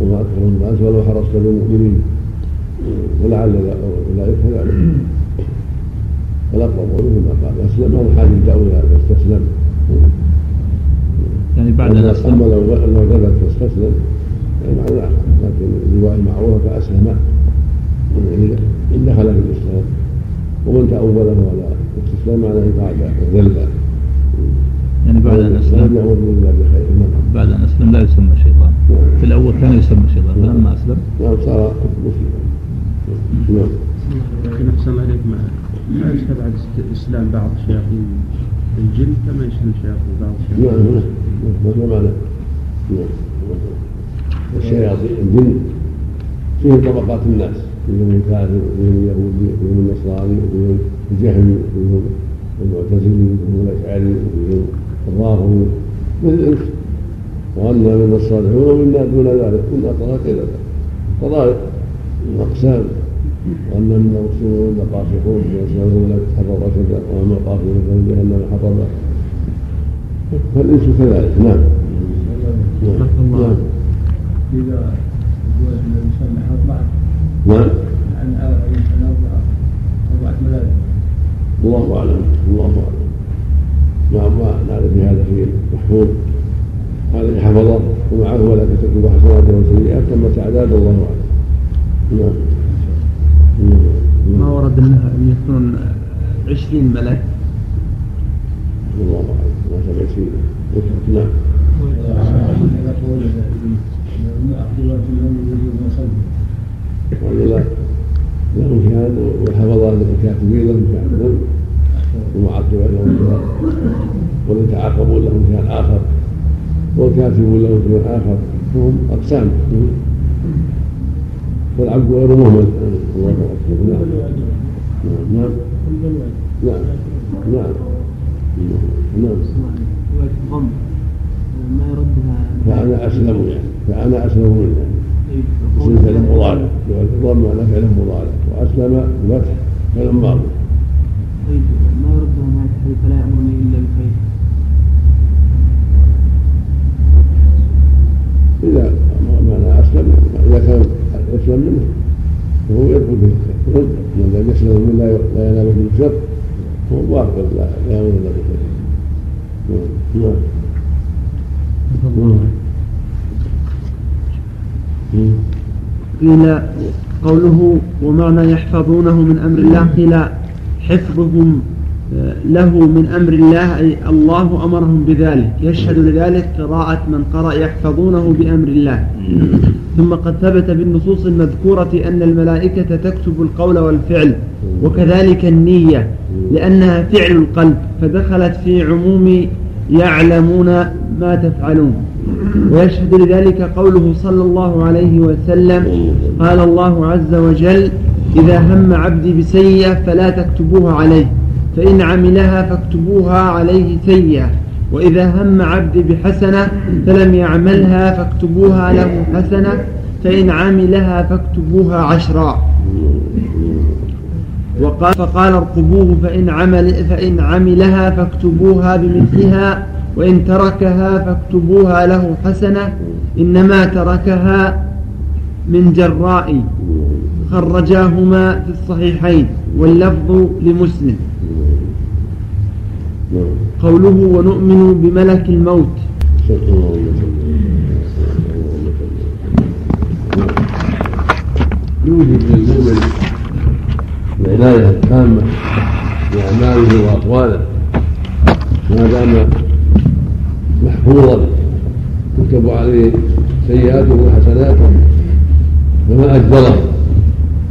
وما أكثر الناس ولو حرصت بالمؤمنين. ولعل اولئك كذلك والاقرب مثل ما قال. أسلم هذا حاجة دعوه إلى استسلم. يعني بعد ان اسلم أما لو لو غلبت فاستسلم يعني معنى اخر لكن روايه معروفه فاسلم يعني ان دخل في الإسلام. ومن تأوله على الاستسلام معناه بعد وذل يعني بعد أن لم اسلم يأمر الا بخير. نعم بعد أن أسلم لا يسمى شيطان. في الأول كان يسمى شيطان فلما أسلم. نعم صار مسلما. نعم. لكن احسن الله عليك ما ما يستبعد است- اسلام بعض شياطين الجن كما يسلم شياطين بعض نعم الشياطين مثل معنى نعم الشياطين الجن فيه طبقات الناس فيهم الكافر وفيهم اليهودي وفيهم النصراني وفيهم الجهمي وفيهم المعتزلي وفيهم الاشعري وفيهم الرافضي مثل الانس وأنا من الصالحون ومنا دون ذلك كنا طرائق إلى ذلك طرائق أقسام وأن منا مسلمون قاسحون يسألون لا تحرر رشدا وأما القاسحون فهم جهنم فالإنس كذلك. نعم. نعم. إذا هو الإنسان أربعة نعم. يعني الإنسان أربعة أربعة ملائكة الله أعلم. الله أعلم. نعم ما نعرف في هذا شيء محفوظ. هذا حفظه. ومعه ولا تكتب حسنات وسيئات تم تعداد الله أعلم. نعم. ما ورد انها أن يكون عشرين ملك. الله أعلم. شيء نعم يقول أقوات من يريدون خلفه قالوا لا لهم كان والحفظة الكاتبين لهم كان ومعقبين لهم كان والمتعاقبون لهم كان آخر والكاتبون لهم كان آخر فهم أقسام والعبد غير مهمل الله أكبر نعم نعم نعم نعم نعم ضم ما يردها فأنا أسلم يعني فأنا أسلم منه يعني اسم فعل مضارع. والضم على فعل مضارع. وأسلم بفتح فعل ماضي. طيب ما يردها نهاية الحديث فلا يأمرني إلا بخير. إذا معنى أسلم إذا كان يسلم منه فهو يدخل في الخير. من لم يسلم منه لا لا ينال به الشر فهو باطل لا لا ينال إلا بخير. قيل قوله ومعنى يحفظونه من أمر الله قيل حفظهم له من أمر الله أي الله أمرهم بذلك يشهد لذلك قراءة من قرأ يحفظونه بأمر الله. ثم قد ثبت بالنصوص المذكورة أن الملائكة تكتب القول والفعل وكذلك النية لأنها فعل القلب فدخلت في عموم يعلمون ما تفعلون. ويشهد لذلك قوله صلى الله عليه وسلم قال الله عز وجل إذا هم عبدي بسيئة فلا تكتبوها عليه. فإن عملها فاكتبوها عليه سيئة. وإذا هم عبدي بحسنة فلم يعملها فاكتبوها له حسنة. فإن عملها فاكتبوها عشرا. وقال فقال ارقبوه فإن عمل فإن عملها فاكتبوها بمثلها. وإن تركها فاكتبوها له حسنة. إنما تركها من جراء. خرجاهما في الصحيحين. واللفظ لمسلم. قوله ونؤمن بملك الموت. يوجب للمؤمن العناية التامة بأعماله وأقواله. ما دام محفوظا يكتب عليه سيئاته وحسناته فما أجبره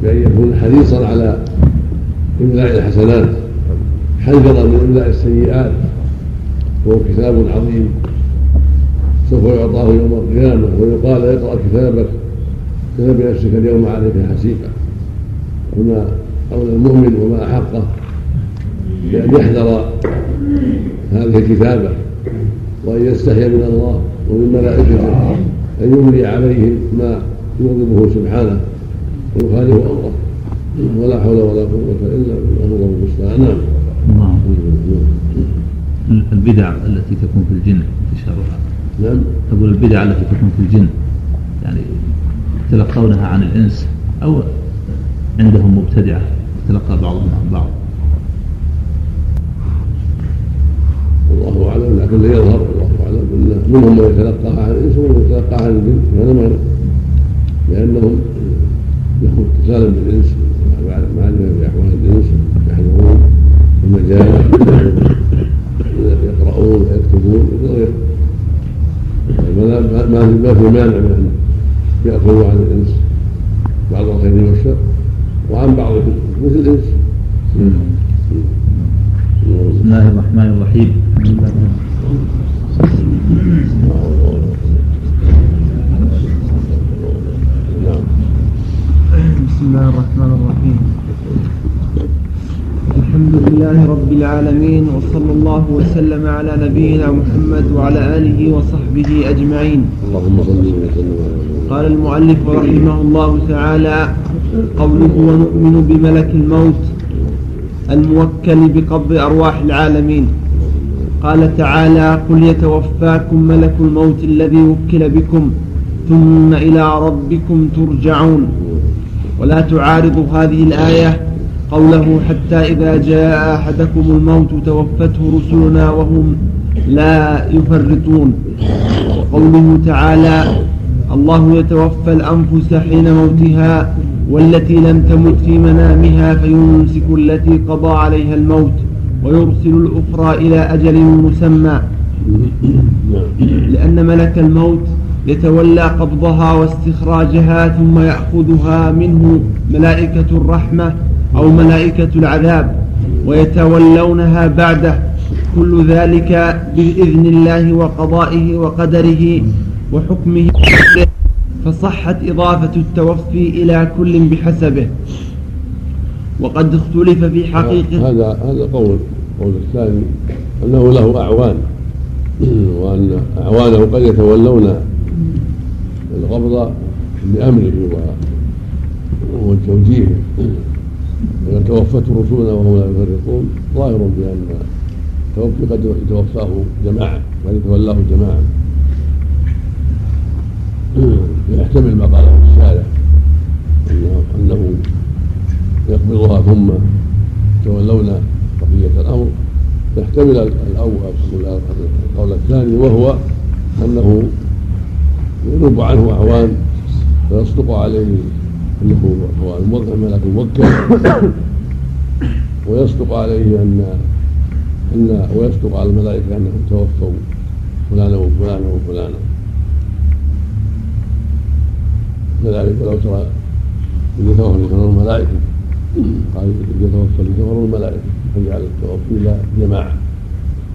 بأن يكون حريصا على إملاء الحسنات. حذرا من إملاء السيئات وهو كتاب عظيم. سوف يعطاه يوم القيامة ويقال اقرأ كتابك. كفى بنفسك اليوم عليك حسيبا. وما أولى المؤمن وما أحقه بأن يحذر هذه الكتابة وأن يستحي من الله ومن ملائكته أن يملي عليهم ما يغضبه سبحانه ويخالف أمره. ولا حول ولا قوة إلا بالله الله المستعان. نعم. البدع التي تكون في الجن انتشارها. نعم. تقول البدع التي تكون في الجن يعني يتلقونها عن الإنس أو عندهم مبتدعة يتلقى بعضهم عن بعض. والله أعلم لكن لا يظهر. والله أعلم أن منهم من يتلقاها عن الإنس ومنهم يتلقاها عن الجن. هذا معنى لأنهم لهم اتصالا بالإنس معرفه باحوال الإنس. يحضرون المجال يقرؤون ويكتبون وغيره. ما في مانع من أن يأخذوا عن الإنس بعض الخير والشر وعن بعض مثل الإنس. بسم الله الرحمن الرحيم. بسم الله الرحمن الرحيم الحمد لله رب العالمين وصلى الله وسلم على نبينا محمد وعلى آله وصحبه أجمعين. اللهم صل وسلم. قال المؤلف رحمه الله تعالى قوله ونؤمن بملك الموت الموكل بقبض أرواح العالمين. قال تعالى قل يتوفاكم ملك الموت الذي وكل بكم ثم إلى ربكم ترجعون. ولا تعارض هذه الآية قوله حتى إذا جاء أحدكم الموت توفته رسلنا وهم لا يفرطون. وقوله تعالى الله يتوفى الأنفس حين موتها والتي لم تمت في منامها فيمسك التي قضى عليها الموت ويرسل الأخرى إلى أجل مسمى. لأن ملك الموت يتولى قبضها واستخراجها ثم يأخذها منه ملائكة الرحمة أو ملائكة العذاب ويتولونها بعده كل ذلك بإذن الله وقضائه وقدره وحكمه. فصحت إضافة التوفي إلى كل بحسبه. وقد اختلف في حقيقة هذا هذا قول قول الثاني أنه له أعوان. وأن أعوانه قد يتولون القبض بأمره وتوجيهه. وإذا توفته رسولنا وهم لا يفرقون ظاهر بأن التوفي قد يتوفاه جماعة قد يتولاه جماعة. يحتمل ما قاله الشارع أنه يقبضها ثم يتولون بقية الأمر. يحتمل الأول القول الثاني وهو أنه ينوب عنه أعوان فيصدق عليه إنه هو الموكل ملك الموكل ويصدق عليه أن أن ويصدق على الملائكة أنهم توفوا فلانا وفلانا وفلانا كذلك ولو ترى إذا توفى لتمر الملائكة قال إذا توفى لتمر الملائكة فجعل التوفي إلى جماعة.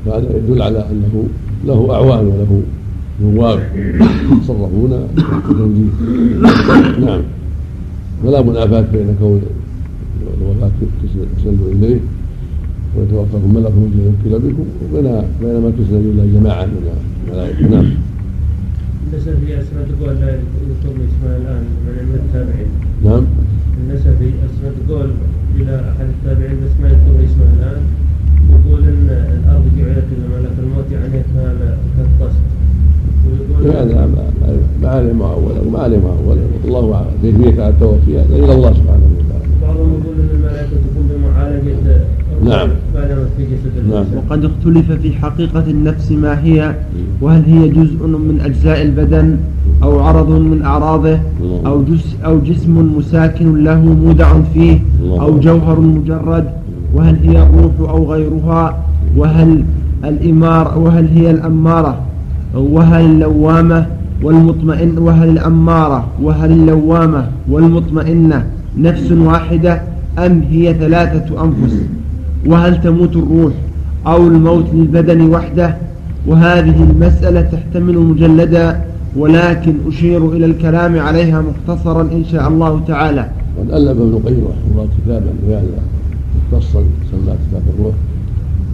فهذا يدل على أنه له أعوان وله نواب يتصرفون نعم. ولا منافاة بين كون الوفاة تسند إليه ويتوفاكم ملك الذي يوكل بكم وبين بين ما تسند إلى جماعة من الملائكة نعم. النسفي أسمى تقول لا يذكر اسمه الآن من علم التابعين. نعم. النسفي أسمى تقول إلى أحد التابعين بس ما يذكر اسمه الآن يقول إن الأرض جعلت لملك الموت يعني كالطست. هذا معول ما عليه معول الله أعلم. كيفيه التوفي هذا إلى الله سبحانه وتعالى. بعضهم يقول ان الملائكة تقوم بمعالجة نعم. نعم. وقد اختلف في حقيقة النفس ما هي وهل هي جزء من أجزاء البدن أو عرض من أعراضه أو جزء أو جسم مساكن له مودع فيه أو جوهر مجرد وهل هي الروح أو غيرها وهل الإمار وهل هي الأمارة. وهل اللوامة والمطمئن وهل الأمارة وهل اللوامة والمطمئنة نفس واحدة أم هي ثلاثة أنفس؟ وهل تموت الروح أو الموت للبدن وحده؟ وهذه المسألة تحتمل مجلدا ولكن أشير إلى الكلام عليها مختصرا إن شاء الله تعالى. قد ألف ابن القيم رحمه الله كتابا في هذا مختصا سماه كتاب الروح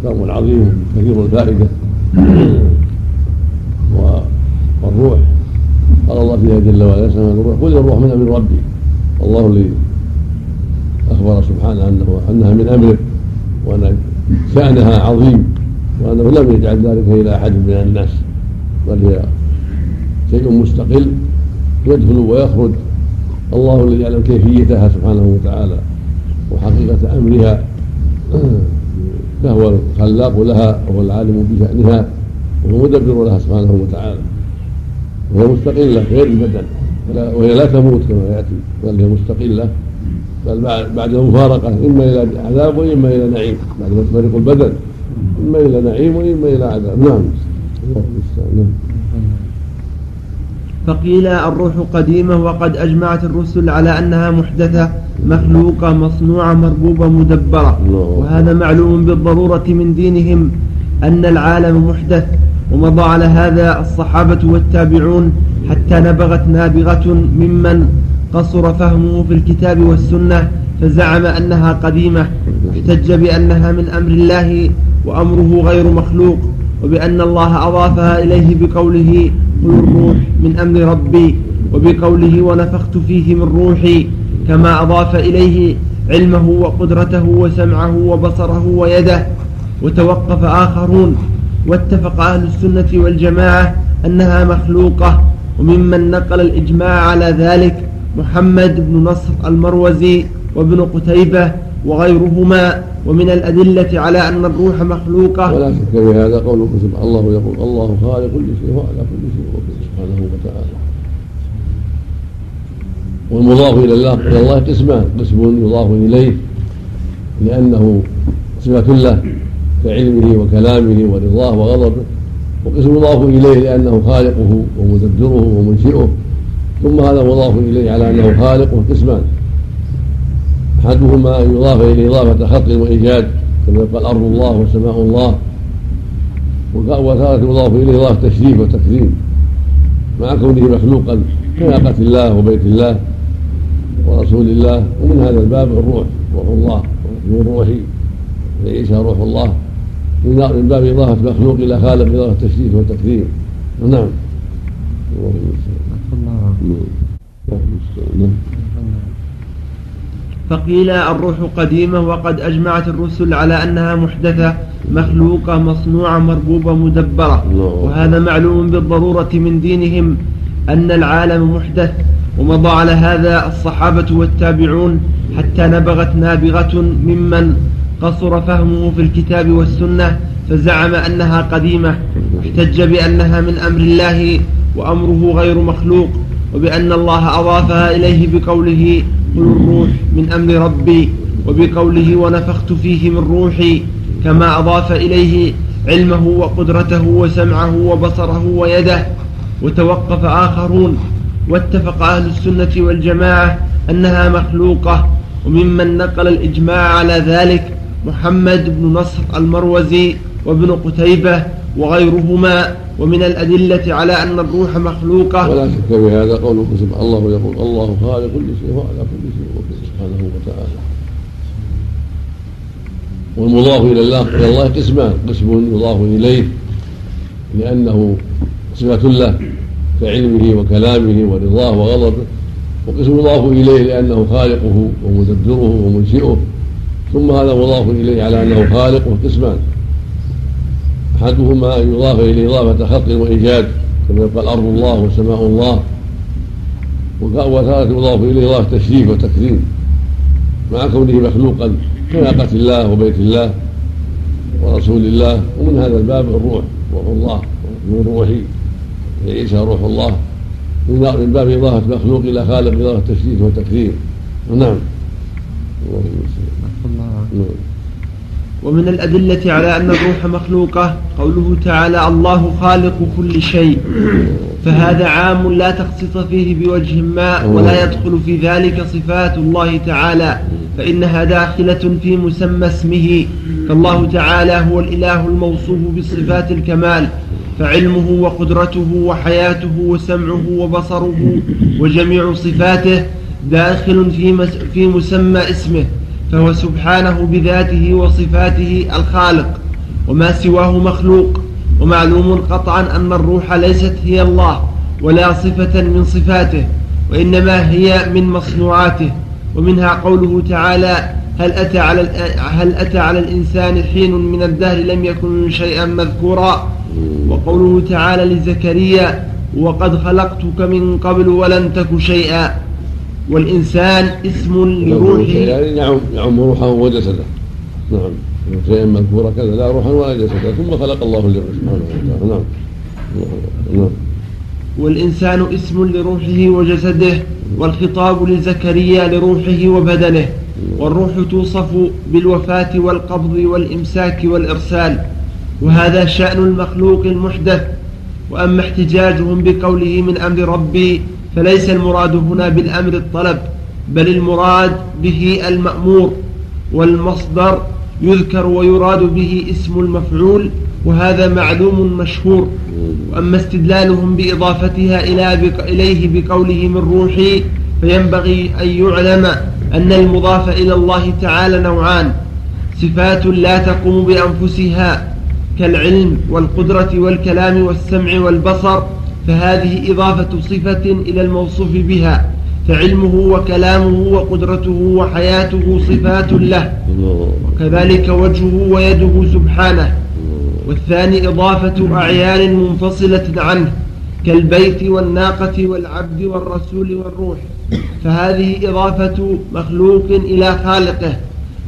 كتاب عظيم كثير الفائدة. والروح قال الله فيها جل وعلا سماه الروح قل الروح من أمر ربي. الله الذي أخبر سبحانه أنه أنها من أمره وأن شأنها عظيم وأنه لم يجعل ذلك إلى أحد من الناس بل هي شيء مستقل يدخل ويخرج. الله الذي يعلم كيفيتها سبحانه وتعالى وحقيقة أمرها. [CLEARS THROAT] فهو الخلاق لها وهو العالم بشأنها وهو مدبر لها سبحانه وتعالى. وهي مستقلة غير البدن وهي لا تموت كما يأتي بل هي مستقلة. بل بعد المفارقة إما إلى عذاب وإما إلى نعيم. بعد ما تفرق البدن. إما إلى نعيم وإما إلى عذاب. نعم. نعم فقيل الروح قديمة وقد أجمعت الرسل على أنها محدثة مخلوقة مصنوعة مربوبة مدبرة. وهذا معلوم بالضرورة من دينهم أن العالم محدث. ومضى على هذا الصحابة والتابعون حتى نبغت نابغة ممن قصر فهمه في الكتاب والسنة فزعم أنها قديمة احتج بأنها من أمر الله وأمره غير مخلوق وبأن الله أضافها إليه بقوله قل الروح من أمر ربي وبقوله ونفخت فيه من روحي كما أضاف إليه علمه وقدرته وسمعه وبصره ويده وتوقف آخرون. واتفق أهل السنة والجماعة أنها مخلوقة وممن نقل الإجماع على ذلك محمد بن نصر المروزي وابن قتيبة وغيرهما ومن الأدلة على أن الروح مخلوقة. ولا شك في هذا سبحانه الله يقول الله خالق كل شيء وعلى كل شيء وكل سبحانه وتعالى. والمضاف إلى الله إلى الله قسمان قسم يضاف إليه لأنه صفة له كعلمه وكلامه ورضاه وغضبه. وقسم يضاف إليه لأنه خالقه ومدبره ومنشئه. ثم هذا مضاف إليه على أنه خالق قسمان. أحدهما أن يضاف إليه إضافة خلق وإيجاد كما يقال أرض الله وسماء الله. وتارة يضاف إليه إضافة تشريف وتكريم. مع كونه مخلوقا كناقة الله وبيت الله ورسول الله. ومن هذا الباب الروح روح الله من روحي عيسى روح الله. من باب إضافة مخلوق إلى خالق إضافة تشريف وتكريم نعم. فقيل الروح قديمة وقد أجمعت الرسل على أنها محدثة مخلوقة مصنوعة مربوبة مدبرة. وهذا معلوم بالضرورة من دينهم أن العالم محدث ومضى على هذا الصحابة والتابعون حتى نبغت نابغة ممن قصر فهمه في الكتاب والسنة فزعم أنها قديمة. احتج بأنها من أمر الله وأمره غير مخلوق وبأن الله أضافها إليه بقوله قل الروح من أمر ربي وبقوله ونفخت فيه من روحي كما أضاف إليه علمه وقدرته وسمعه وبصره ويده. وتوقف آخرون واتفق أهل السنة والجماعة أنها مخلوقة وممن نقل الإجماع على ذلك محمد بن نصر المروزي وابن قتيبة وغيرهما ومن الأدلة على أن الروح مخلوقة. ولا شك في هذا قوله سبحانه الله يقول الله خالق كل شيء وعلى كل شيء وكل سبحانه وتعالى. والمضاف إلى الله إلى الله قسمان قسم يضاف إليه لأنه صفة له كعلمه وكلامه ورضاه وغضبه وقسم يضاف إليه لأنه خالقه ومدبره ومنشئه. ثم هذا مضاف إليه على أنه خالق قسمان أحدهما أن يضاف إليه إضافة خلق وإيجاد كما يقال أرض الله وسماء الله. وتارة يضاف إليه إضافة تشريف وتكريم. مع كونه مخلوقا كناقة الله وبيت الله ورسول الله. ومن هذا الباب الروح روح الله من روحي. عيسى روح الله. من باب إضافة مخلوق إلى خالق إضافة تشريف وتكريم. نعم. ومن الأدلة على أن الروح مخلوقة قوله تعالى الله خالق كل شيء فهذا عام لا تخصيص فيه بوجه ما ولا يدخل في ذلك صفات الله تعالى فإنها داخلة في مسمى اسمه فالله تعالى هو الإله الموصوف بصفات الكمال فعلمه وقدرته وحياته وسمعه وبصره وجميع صفاته داخل في مسمى اسمه. فهو سبحانه بذاته وصفاته الخالق وما سواه مخلوق ومعلوم قطعا أن الروح ليست هي الله ولا صفة من صفاته وإنما هي من مصنوعاته ومنها قوله تعالى هل أتى على هل أتى على الإنسان حين من الدهر لم يكن شيئا مذكورا؟ وقوله تعالى لزكريا وقد خلقتك من قبل ولم تك شيئا. والإنسان اسم لروحه. يعم, يعم روحه وجسده. نعم شيئا مذكورا كذا لا روحا ولا جسدا ثم خلق الله الجر سبحانه وتعالى. نعم. نعم. والإنسان اسم لروحه وجسده والخطاب لزكريا لروحه وبدنه. والروح توصف بالوفاة والقبض والإمساك والإرسال. وهذا شأن المخلوق المحدث. وأما احتجاجهم بقوله من أمر ربي فليس المراد هنا بالأمر الطلب بل المراد به المأمور والمصدر يذكر ويراد به اسم المفعول وهذا معلوم مشهور. وأما استدلالهم بإضافتها إلى إليه بقوله من روحي فينبغي أن يعلم أن المضاف إلى الله تعالى نوعان صفات لا تقوم بأنفسها كالعلم والقدرة والكلام والسمع والبصر فهذه إضافة صفة إلى الموصوف بها فعلمه وكلامه وقدرته وحياته صفات له وكذلك وجهه ويده سبحانه والثاني إضافة أعيان منفصلة عنه كالبيت والناقة والعبد والرسول والروح فهذه إضافة مخلوق إلى خالقه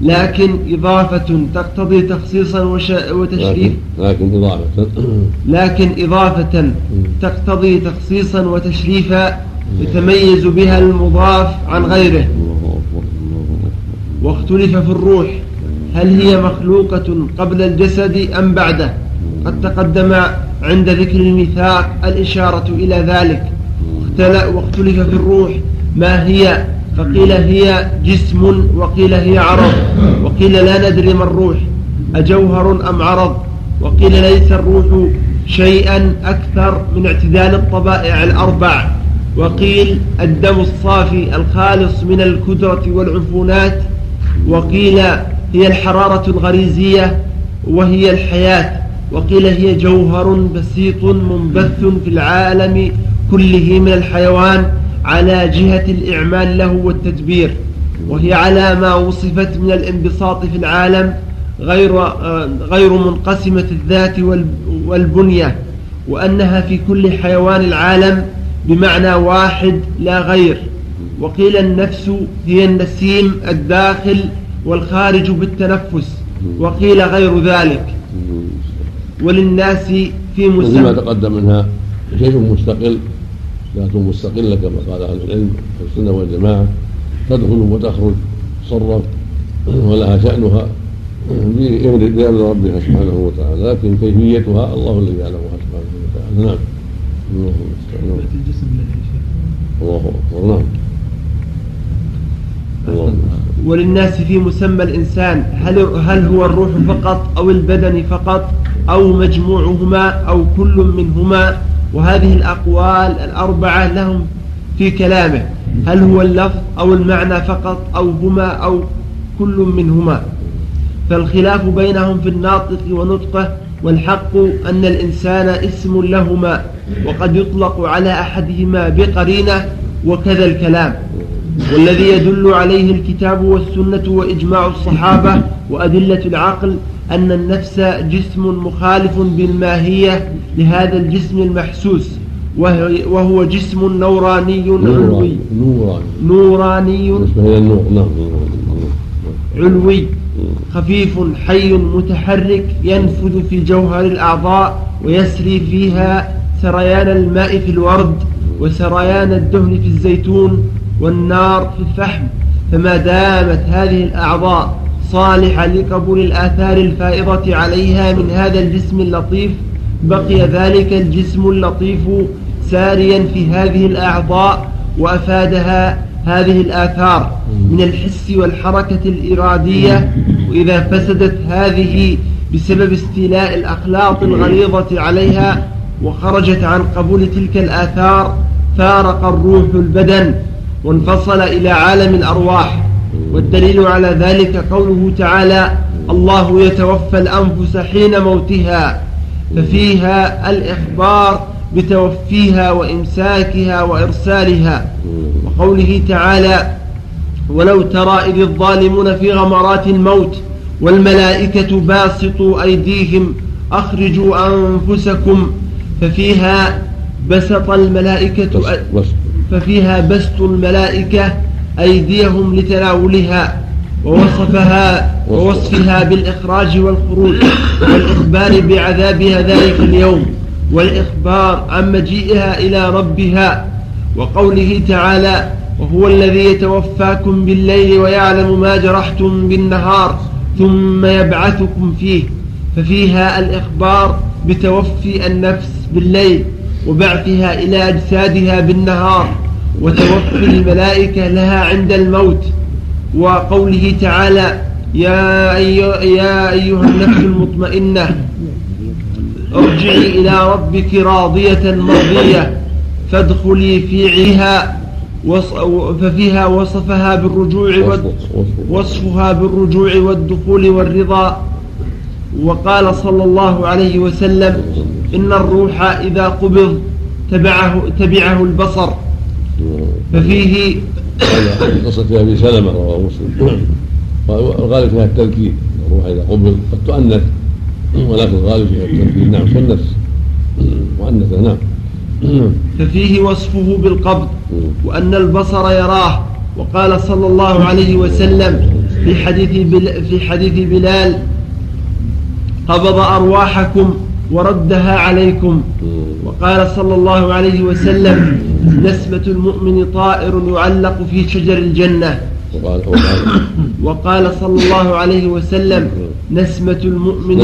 لكن إضافة تقتضي تخصيصا وتشريف. لكن إضافة. لكن إضافة تقتضي تخصيصا وتشريفا يتميز بها المضاف عن غيره. واختلف في الروح. هل هي مخلوقة قبل الجسد أم بعده؟ قد تقدم عند ذكر الميثاق الإشارة إلى ذلك. واختلف في الروح. ما هي فقيل هي جسم وقيل هي عرض. وقيل لا ندري ما الروح أجوهر أم عرض؟ وقيل ليس الروح شيئا أكثر من اعتدال الطبائع الأربع. وقيل الدم الصافي الخالص من الكدرة والعفونات وقيل هي الحرارة الغريزية وهي الحياة. وقيل هي جوهر بسيط منبث في العالم كله من الحيوان. على جهة الإعمال له والتدبير وهي على ما وصفت من الانبساط في العالم غير غير منقسمة الذات والبنية وأنها في كل حيوان العالم بمعنى واحد لا غير. وقيل النفس هي النسيم الداخل والخارج بالتنفس وقيل غير ذلك. وللناس في مسمى. تقدم منها شيء مستقل ذات مستقلة كما قال أهل العلم في السنة والجماعة تدخل وتخرج تصرف ولها شأنها بأمر ربها سبحانه وتعالى لكن كيفيتها الله الذي يعلمها سبحانه وتعالى. نعم. الله الله أكبر. نعم. الله وللناس في مسمى الإنسان هل, هل هو الروح فقط أو البدن فقط أو مجموعهما أو كل منهما؟ وهذه الأقوال الأربعة لهم في كلامه. هل هو اللفظ أو المعنى فقط أو هما أو كل منهما؟ فالخلاف بينهم في الناطق ونطقه والحق أن الإنسان اسم لهما وقد يطلق على أحدهما بقرينة وكذا الكلام. والذي يدل عليه الكتاب والسنة وإجماع الصحابة وأدلة العقل أن النفس جسم مخالف بالماهية لهذا الجسم المحسوس وهو جسم نوراني علوي. نوراني. نعم علوي. خفيف حي متحرك ينفذ في جوهر الأعضاء ويسري فيها سريان الماء في الورد وسريان الدهن في الزيتون والنار في الفحم. فما دامت هذه الأعضاء صالحة لقبول الآثار الفائضة عليها من هذا الجسم اللطيف بقي ذلك الجسم اللطيف ساريا في هذه الأعضاء وأفادها هذه الآثار من الحس والحركة الإرادية. وإذا فسدت هذه بسبب استيلاء الأخلاط الغليظة عليها وخرجت عن قبول تلك الآثار فارق الروح البدن وانفصل إلى عالم الأرواح. والدليل على ذلك قوله تعالى الله يتوفى الأنفس حين موتها ففيها الإخبار بتوفيها وإمساكها وإرسالها وقوله تعالى ولو ترى إذ الظالمون في غمرات الموت والملائكة باسطوا أيديهم أخرجوا أنفسكم ففيها بسط الملائكة ففيها بسط الملائكة أيديهم لتناولها ووصفها ووصفها بالإخراج والخروج والإخبار بعذابها ذلك اليوم والإخبار عن مجيئها إلى ربها وقوله تعالى وهو الذي يتوفاكم بالليل ويعلم ما جرحتم بالنهار ثم يبعثكم فيه ففيها الإخبار بتوفي النفس بالليل وبعثها إلى أجسادها بالنهار وتوفي الملائكة لها عند الموت. وقوله تعالى يا أيها, يا أيها النفس المطمئنة ارجعي إلى ربك راضية مرضية فادخلي في عيها ففيها وصفها بالرجوع وصفها بالرجوع والدخول والرضا. وقال صلى الله عليه وسلم إن الروح إذا قبض تبعه, تبعه البصر. ففيه قصة في أبي سلمة رواه مسلم. والغالب فيها التذكير الروح إذا قبض قد تؤنث ولكن الغالب فيها التذكير نعم كالنفس مؤنثة نعم. ففيه وصفه بالقبض وأن البصر يراه. وقال صلى الله عليه وسلم في حديث في حديث بلال قبض أرواحكم وردها عليكم. وقال صلى الله عليه وسلم نسمة المؤمن طائر يعلق في شجر الجنة. وقال صلى الله عليه وسلم نسمة المؤمن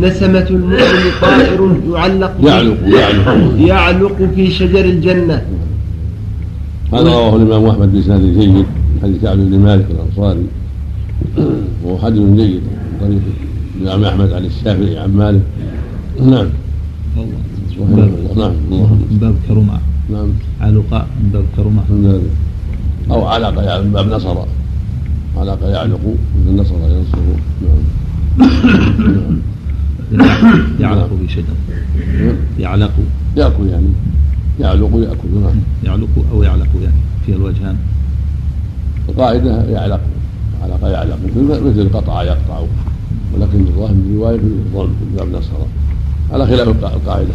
نسمة. المؤمن طائر يعلق يعلق يعلق. يعلق في شجر الجنة. هذا رواه الإمام أحمد بإسناد جيد حديث كعب بن مالك الأنصاري. وهو حديث جيد طريق الإمام أحمد عن الشافعي عن مالك. نعم. نعم. من باب كرمة نعم. علقاء من باب كرمة أو علق يعني من باب نصر. علق يعلق مثل نصر ينصر. نعم. يعلق بشدة. يعلق. يأكل يعني. يعلق يأكل. نعم. يعلق أو يعلق يعني فيها الوجهان. القاعدة يعلق. علق يعلق. مثل قطع يقطع. ولكن الظاهر من الرواية في الظلم في باب نصر. على خلاف القاعدة.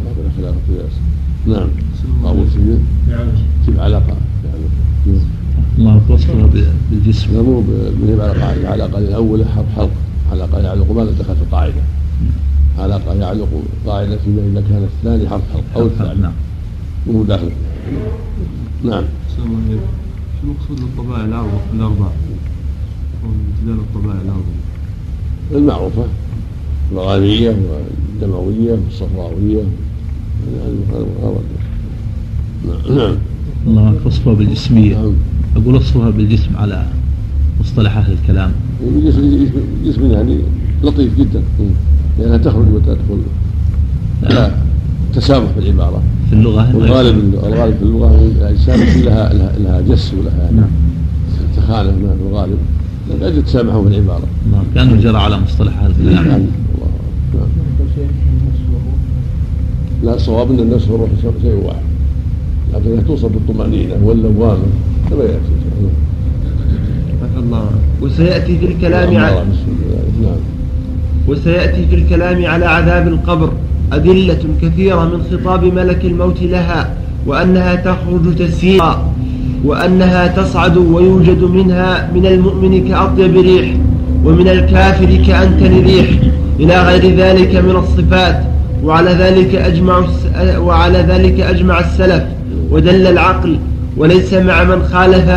على خلاف القياس نعم. طاووسية نعم. تجيب علاقة. يعني الله وصفها بالجسم. لا مو على قاعدة علاقة الأولى حرف حلق. علاقة يعلق ما دخل في القاعدة. علاقة يعلق قاعدة فيما إذا كان الثاني حرف حلق أو الثالث نعم. مو داخل. نعم. شو المقصود بالطبائع الأربعة؟ امتداد الطبائع الأربعة المعروفة. الغالية والدموية والصفراوية. نعم الله وصفها بالجسمية. نعم. أقول وصفها بالجسم على مصطلح أهل الكلام. جسم يعني لطيف جدا. لأنها تخرج وتدخل. لا تسامح في العبارة في اللغة. والغالب الغالب في اللغة الأجسام لها لها جس ولها نعم. تخالف في الغالب. أجل تسامحه في العبارة نعم. كأنه جرى على مصطلح هذا الكلام. نعم. نعم. لا الصواب أن النفس والروح شيء واحد. لكنها توصف بالطمأنينة واللوامة كما يأتي الله. وسيأتي في الكلام على نعم. وسيأتي في الكلام على عذاب القبر. أدلة كثيرة من خطاب ملك الموت لها وأنها تخرج تسيرا وأنها تصعد ويوجد منها من المؤمن كأطيب ريح ومن الكافر كأنتن ريح إلى غير ذلك من الصفات. وعلى ذلك أجمع وعلى ذلك أجمع السلف ودل العقل وليس مع من خالف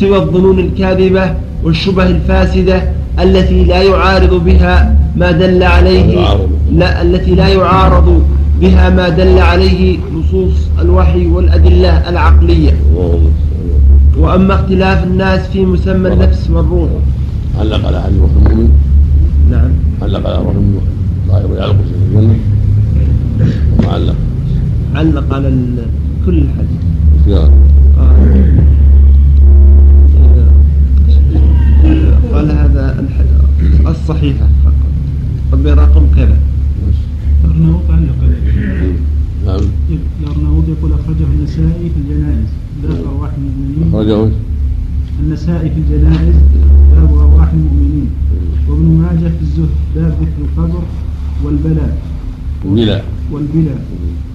سوى الظنون الكاذبة والشبه الفاسدة التي لا يعارض بها ما دل عليه لا التي لا يعارض بها ما دل عليه نصوص الوحي والأدلة العقلية. وأما اختلاف الناس في مسمى النفس والروح. علق على حديث روح المؤمن نعم. علق على روح المؤمن يعلق في الجنة وعلق علق على كل الحديث. اختيار قال قال هذا الصحيحة فقط. قد برقم كذا. الأرناؤوط علق عليه نعم. الأرناؤوط يقول أخرجه النسائي في الجنائز باب أرواح المؤمنين. أخرجه. النسائي في الجنائز باب أرواح المؤمنين. وابن ماجه في الزهد باب ذكر القبر والبلاء. بلا والبلاء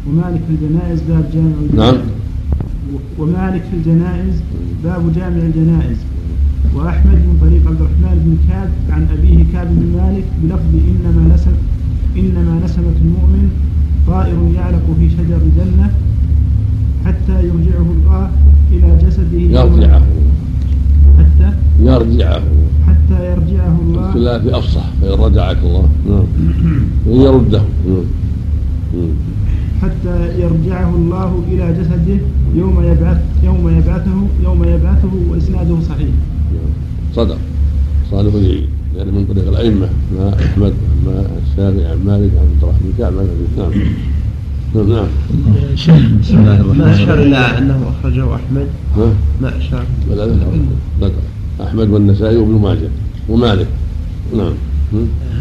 ومالك في الجنائز باب جامع الجنائز. نعم. ومالك في الجنائز باب جامع الجنائز. وأحمد من طريق عبد الرحمن بن كعب عن أبيه كعب بن مالك بلفظ إنما نسم إنما نسمة المؤمن طائر يعلق في شجر الجنة حتى يرجعه الله إلى جسده يرجعه. حتى يرجعه. حتى يرجعه الله. في أفصح فإن رجعك الله. نعم. يرده نعم. حتى يرجعه الله إلى جسده يوم يبعث يوم يبعثه يوم يبعثه وإسناده صحيح. صدق. صادق اليعين يعني من طريق الأئمة مع أحمد مع الشافعي عن مالك عن عبد الرحمن كعب عن أبي نعم نعم. بسم الله الرحمن ما أشار الرحيم إلى أنه أخرجه أحمد؟ ها؟ ما أشار. بل أحمد والنسائي وابن ماجه ومالك. نعم؟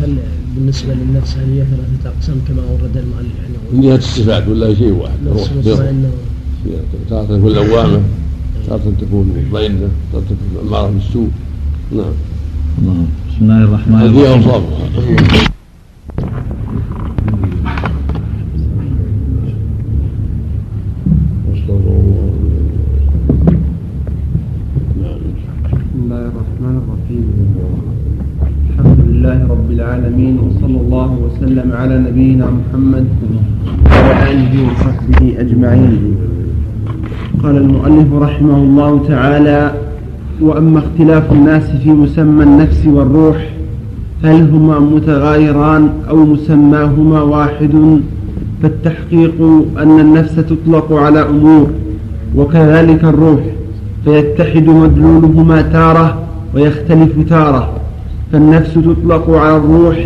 هل بالنسبة للنفس هل هي ثلاثة أقسام كما أورد المؤلف يعني من جهة الصفات ولا شيء واحد نفس مطمئنة تارة تكون لوامة تارة تكون مطمئنة تارة تكون أمارة بالسوء نعم. بسم الله الرحمن هذه الرحيم. أوصافها نعم بسم الله الرحمن الرحيم الحمد لله رب العالمين وصلى الله وسلم على نبينا محمد وعلى آله وصحبه أجمعين. قال المؤلف رحمه الله تعالى وأما اختلاف الناس في مسمى النفس والروح هل هما متغايران أو مسماهما واحد فالتحقيق أن النفس تطلق على أمور وكذلك الروح فيتحد مدلولهما تارة ويختلف تارة فالنفس تطلق على الروح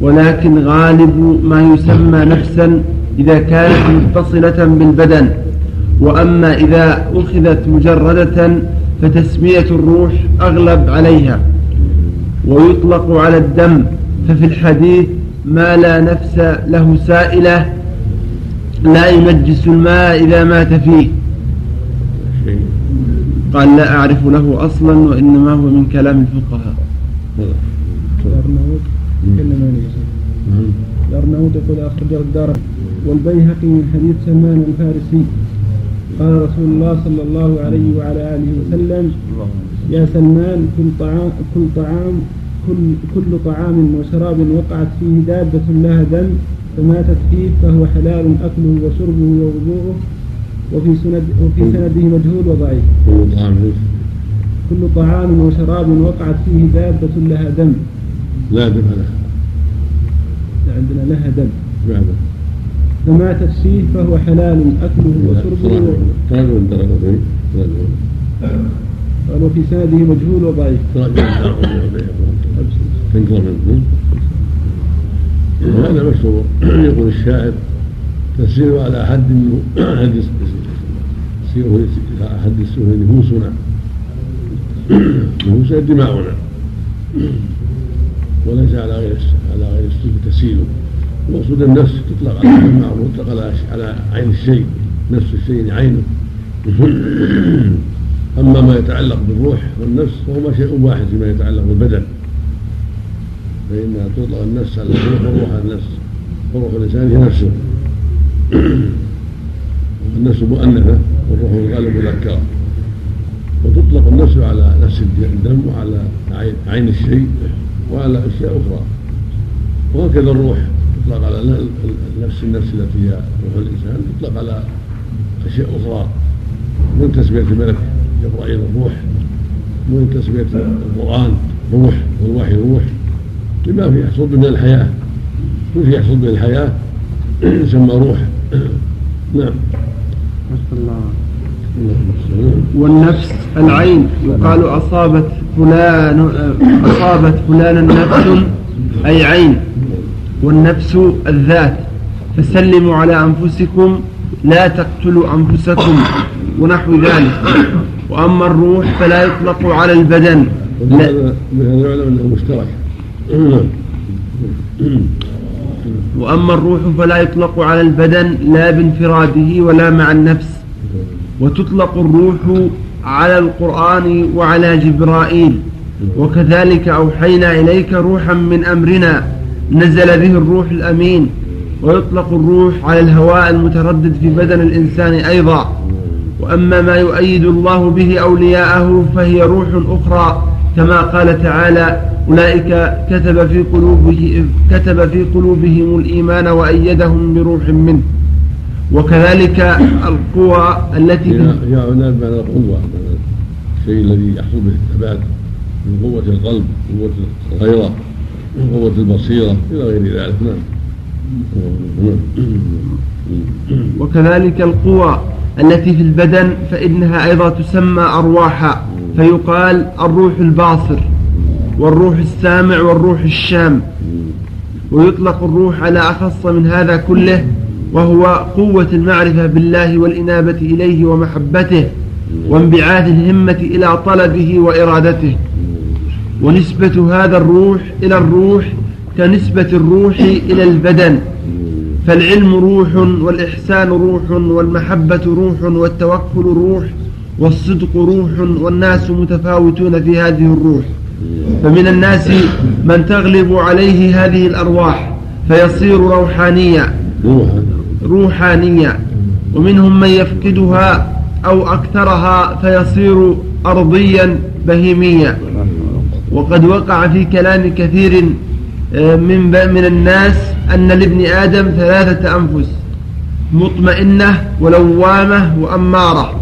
ولكن غالب ما يسمى نفسا إذا كانت متصلة بالبدن. وأما إذا أخذت مجردة فتسمية الروح أغلب عليها. ويطلق على الدم. ففي الحديث ما لا نفس له سائلة لا ينجس الماء إذا مات فيه. قال لا أعرف له أصلا وإنما هو من كلام الفقهاء. تكلم عن. الأرناؤوط يقول أخرجه الدار. والبيهقي من حديث سلمان الفارسي. قال رسول الله صلى الله عليه وعلى آله وسلم يا سلمان كل طعام كل طعام كل كل طعام وشراب وقعت فيه دابة لها دم فماتت فيه فهو حلال أكله وشربه ووضوءه وفي سند وفي سنده مجهول وضعيف. كل طعام وشراب وقعت فيه دابة لها دم. لا دم لها عندنا لها دم. بعد فماتت فيه فهو حلال أكله وشربه. تراجع الدرجتين قال وفي سنده مجهول وضعيف. تنكر منه وهذا مشهور يقول الشاعر تسير على حد حد سيره على حد السوء نفوسنا نفوس دماؤنا. وليس على غير على غير السوء تسيل المقصود النفس تطلق على الدماء وتطلق على على عين الشيء. نفس الشيء عينه. [CLEARS THROAT] أما ما يتعلق بالروح والنفس فهما شيء واحد فيما يتعلق بالبدن. فإنها تطلق النفس على الروح والروح على النفس. وروح الإنسان هي نفسه. [CLEARS THROAT] النفس مؤنثة والروح الغالب مذكرة وتطلق النفس على نفس الدم وعلى عين الشيء. وعلى أشياء أخرى. وهكذا الروح تطلق على نفس النفس التي هي روح الإنسان تطلق على أشياء أخرى. من تسمية الملك؟ جبرائيل الروح. ومن تسمية القرآن؟ روح. والوحي روح. لما فيه يحصل من الحياة؟ كل شيء يحصل به الحياة؟ [CLEARS THROAT] يسمى روح. [CLEARS THROAT] نعم. والنفس العين. يقال أصابت فلان أصابت فلانا نفس أي عين والنفس الذات. فسلموا على أنفسكم لا تقتلوا أنفسكم ونحو ذلك. وأما الروح فلا يطلق على البدن. لا. مشترك وأما الروح فلا يطلق على البدن لا بانفراده ولا مع النفس. وتطلق الروح على القرآن وعلى جبرائيل. وكذلك أوحينا إليك روحا من أمرنا نزل به الروح الأمين. ويطلق الروح على الهواء المتردد في بدن الإنسان أيضا. وأما ما يؤيد الله به أولياءه فهي روح أخرى كما قال تعالى أولئك كتب في قلوبه كتب في قلوبهم الإيمان وأيدهم بروح منه. وكذلك القوى التي هي عناد معنى القوة الشيء الذي يحصل به الثبات من قوة القلب قوة الغيرة قوة البصيرة إلى غير ذلك. نعم. وكذلك القوى التي في البدن فإنها أيضا تسمى أرواحا فيقال الروح الباصر والروح السامع والروح الشام. ويطلق الروح على أخص من هذا كله وهو قوة المعرفة بالله والإنابة إليه ومحبته وانبعاث الهمة إلى طلبه وإرادته. ونسبة هذا الروح إلى الروح كنسبة الروح إلى البدن. فالعلم روح والإحسان روح والمحبة روح والتوكل روح والصدق روح والناس متفاوتون في هذه الروح. فمن الناس من تغلب عليه هذه الأرواح فيصير روحانيا روحانيا ومنهم من يفقدها أو أكثرها فيصير أرضيا بهيميا وقد وقع في كلام كثير آه، من من الناس أن لابن آدم ثلاثة أنفس مطمئنة ولوامة وأمارة.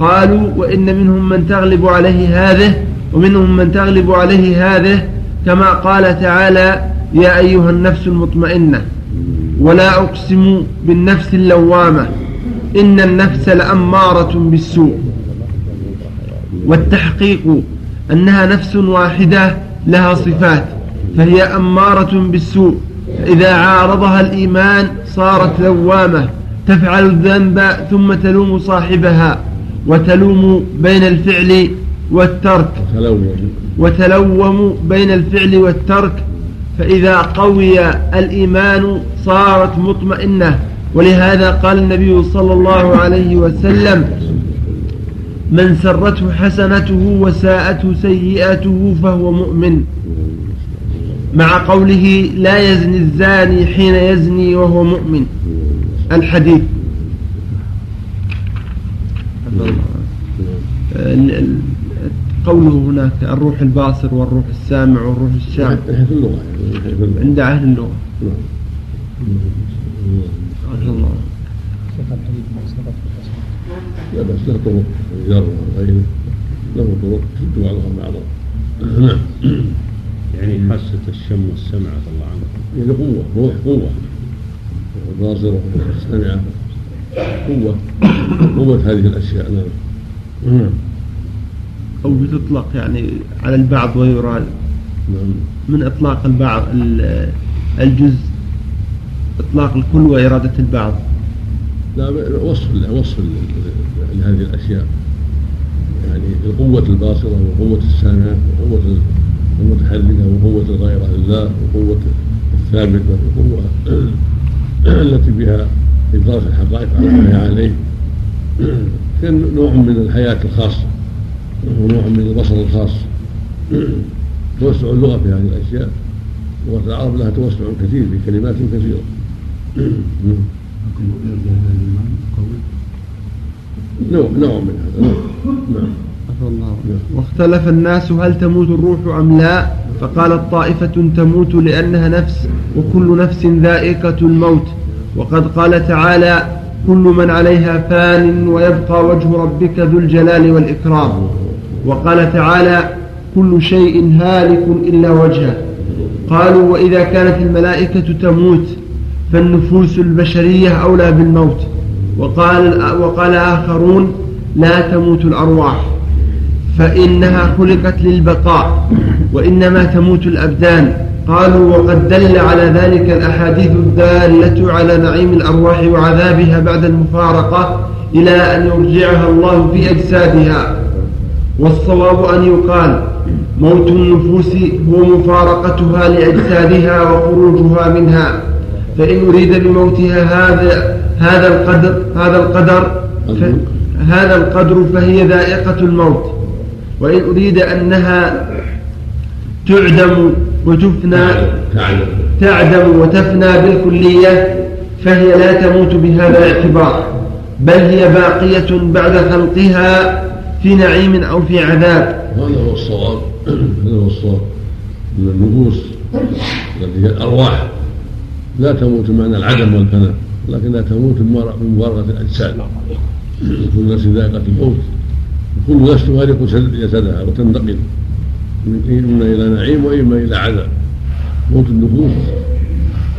قالوا وإن منهم من تغلب عليه هذه ومنهم من تغلب عليه هذه كما قال تعالى يا أيها النفس المطمئنة ولا أقسم بالنفس اللوامة إن النفس لأمارة بالسوء. والتحقيق أنها نفس واحدة لها صفات فهي أمارة بالسوء. إذا عارضها الإيمان صارت لوامة تفعل الذنب ثم تلوم صاحبها وتلوم بين الفعل والترك. وتلوم بين الفعل والترك فإذا قوي الإيمان صارت مطمئنة. ولهذا قال النبي صلى الله عليه وسلم من سرته حسنته وساءته سيئته فهو مؤمن. مع قوله لا يزني الزاني حين يزني وهو مؤمن. الحديث. قوله هناك الروح الباصر والروح السامع والروح الشام في اللغة عند أهل اللغة. نعم. الله. لا بس له طرق جر وغيره له طرق تشد بعضها بعضا. نعم. يعني حاسة الشم والسمع الله عنه. يعني قوة روح قوة. الباصرة السامعة قوة قوة هذه الأشياء. نعم. أو بتطلق يعني على البعض ويراد. نعم. من إطلاق البعض الجزء؟ إطلاق الكل وإرادة البعض. لا وصف وصف لهذه الأشياء. يعني القوة الباصرة وقوة السامعة وقوة المتحركة وقوة الغيرة لله وقوة الثابتة وقوة [CLEARS THROAT] التي بها إدراك الحقائق على ما هي عليه. [CLEARS THROAT] كان نوع من الحياة الخاصة. ونوع من البصر الخاص. توسع اللغة في هذه الأشياء. لغة العرب لها توسع كثير في كلمات كثيرة. نوع نوع من هذا. نعم. الله. واختلف الناس هل تموت الروح أم لا؟ فقالت طائفة تموت لأنها نفس وكل نفس ذائقة الموت. وقد قال تعالى كل من عليها فان ويبقى وجه ربك ذو الجلال والإكرام. وقال تعالى كل شيء هالك إلا وجهه. قالوا وإذا كانت الملائكة تموت فالنفوس البشرية أولى بالموت. وقال, وقال آخرون لا تموت الأرواح فإنها خلقت للبقاء وإنما تموت الأبدان. قالوا وقد دل على ذلك الأحاديث الدالة على نعيم الأرواح وعذابها بعد المفارقة إلى أن يرجعها الله في أجسادها والصواب أن يقال موت النفوس هو مفارقتها لأجسادها وخروجها منها فإن أريد بموتها هذا هذا القدر هذا القدر هذا القدر فهي ذائقة الموت. وإن أريد أنها تعدم وتفنى تعدم وتفنى بالكلية فهي لا تموت بهذا الاعتبار بل هي باقية بعد خلقها في نعيم أو في عذاب. هذا هو الصواب. هذا هو الصواب. أن النفوس التي هي الأرواح لا تموت بمعنى العدم والفناء لكنها تموت بمفارقة الأجساد. كل نفس ذائقة الموت. وكل نفس تفارق جسدها وتنتقل إما إلى نعيم وإما إلى عذاب. موت النفوس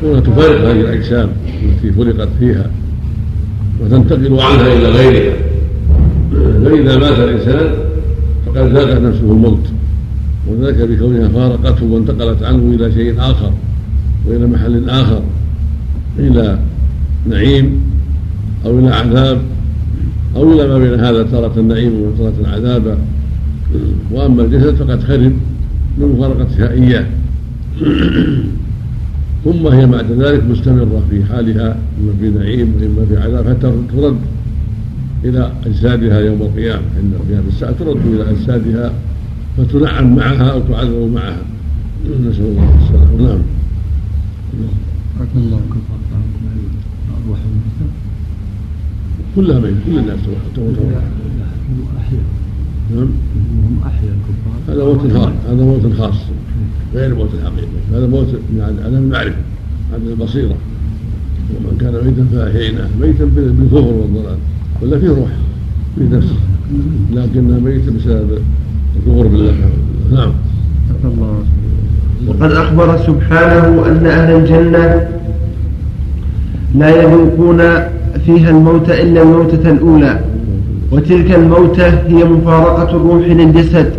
كونها تفارق هذه الأجسام التي خلقت فيها وتنتقل عنها إلى غيرها. فإذا مات الإنسان فقد ذاقت نفسه الموت وذلك بكونها فارقته وانتقلت عنه إلى شيء آخر وإلى محل آخر إلى نعيم أو إلى عذاب أو إلى ما بين هذا تارة النعيم وتارة عذابا وأما الجسد فقد خرب من مفارقتها إياه. ثم هي بعد ذلك مستمرة في حالها إما في نعيم وإما في عذاب حتى ترد إلى أجسادها يوم القيامة. عند قيام الساعة ترد إلى أجسادها فتنعم معها أو تعذب معها. نسأل الله السلامة نعم. الله أرواح كلها ميت كل الناس تموت نعم. هم أحيا الكفار. هذا موت خاص. هذا موت خاص. غير موت الحقيقي هذا موت من عدم المعرفة عدم البصيرة. ومن كان ميتا فأحييناه. ميتا بالكفر والضلال. ولا فيه روح فيه نفس. لكنها ميتة بسبب الكفر بالله نعم. وقد أخبر سبحانه أن أهل الجنة لا يذوقون فيها الموت إلا الموتة الأولى. وتلك الموتة هي مفارقة الروح للجسد.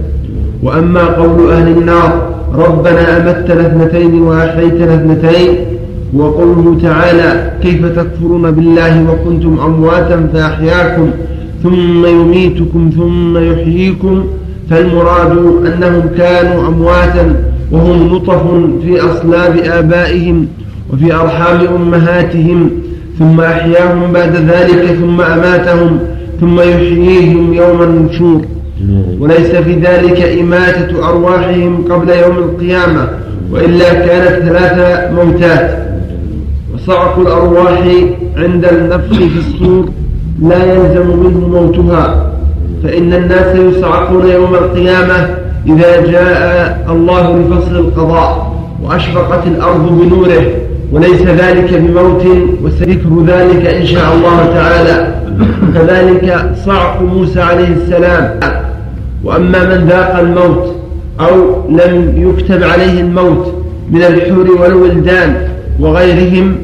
وأما قول أهل النار ربنا أمتنا اثنتين وأحييتنا اثنتين وقوله تعالى كيف تكفرون بالله وكنتم أمواتا فأحياكم ثم يميتكم ثم يحييكم فالمراد أنهم كانوا أمواتا وهم نطف في أصلاب آبائهم وفي أرحام أمهاتهم ثم أحياهم بعد ذلك ثم أماتهم ثم يحييهم يوم النشور. وليس في ذلك إماتة أرواحهم قبل يوم القيامة وإلا كانت ثلاث موتات. وصعق الأرواح عند النفخ في الصور لا يلزم منه موتها. فإن الناس يصعقون يوم القيامة إذا جاء الله لفصل القضاء وأشرقت الأرض بنوره وليس ذلك بموت وسيذكر ذلك إن شاء الله تعالى. كذلك صعق موسى عليه السلام. وأما من ذاق الموت أو لم يكتب عليه الموت من الحور والولدان وغيرهم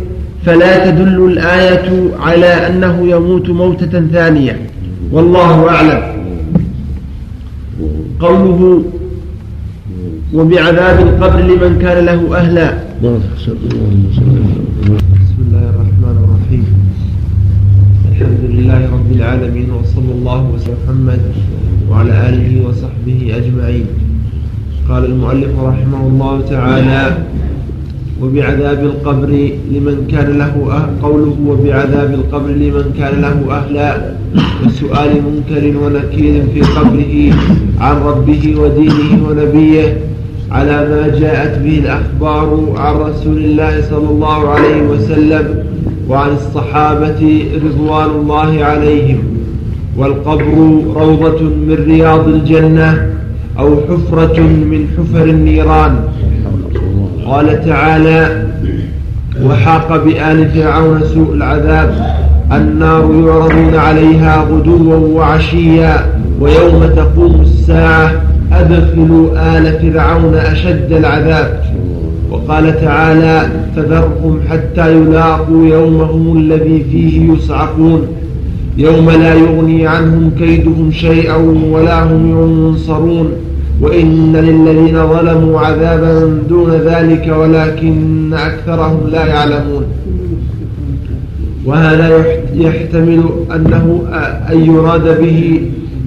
فلا تدل الآية على أنه يموت موتة ثانية. والله أعلم. قوله وبعذاب القبر لمن كان له أهلا. بسم الله الرحمن الرحيم. الحمد لله رب العالمين وصلى الله وسلم محمد وعلى آله وصحبه أجمعين. قال المؤلف رحمه الله تعالى وبعذاب القبر لمن كان له أهل قوله وبعذاب القبر لمن كان له أهلا. وسؤال منكر ونكير في قبره عن ربه ودينه ونبيه على ما جاءت به الأخبار عن رسول الله صلى الله عليه وسلم وعن الصحابة رضوان الله عليهم. والقبر روضة من رياض الجنة أو حفرة من حفر النيران. قال تعالى وحاق بآل فرعون سوء العذاب النار يعرضون عليها غدوا وعشيا ويوم تقوم الساعة أدخلوا آل فرعون أشد العذاب. وقال تعالى فذرهم حتى يلاقوا يومهم الذي فيه يصعقون يوم لا يغني عنهم كيدهم شيئا ولا هم ينصرون. وإن للذين ظلموا عذابا دون ذلك ولكن أكثرهم لا يعلمون. وهذا يحتمل أنه أن يراد به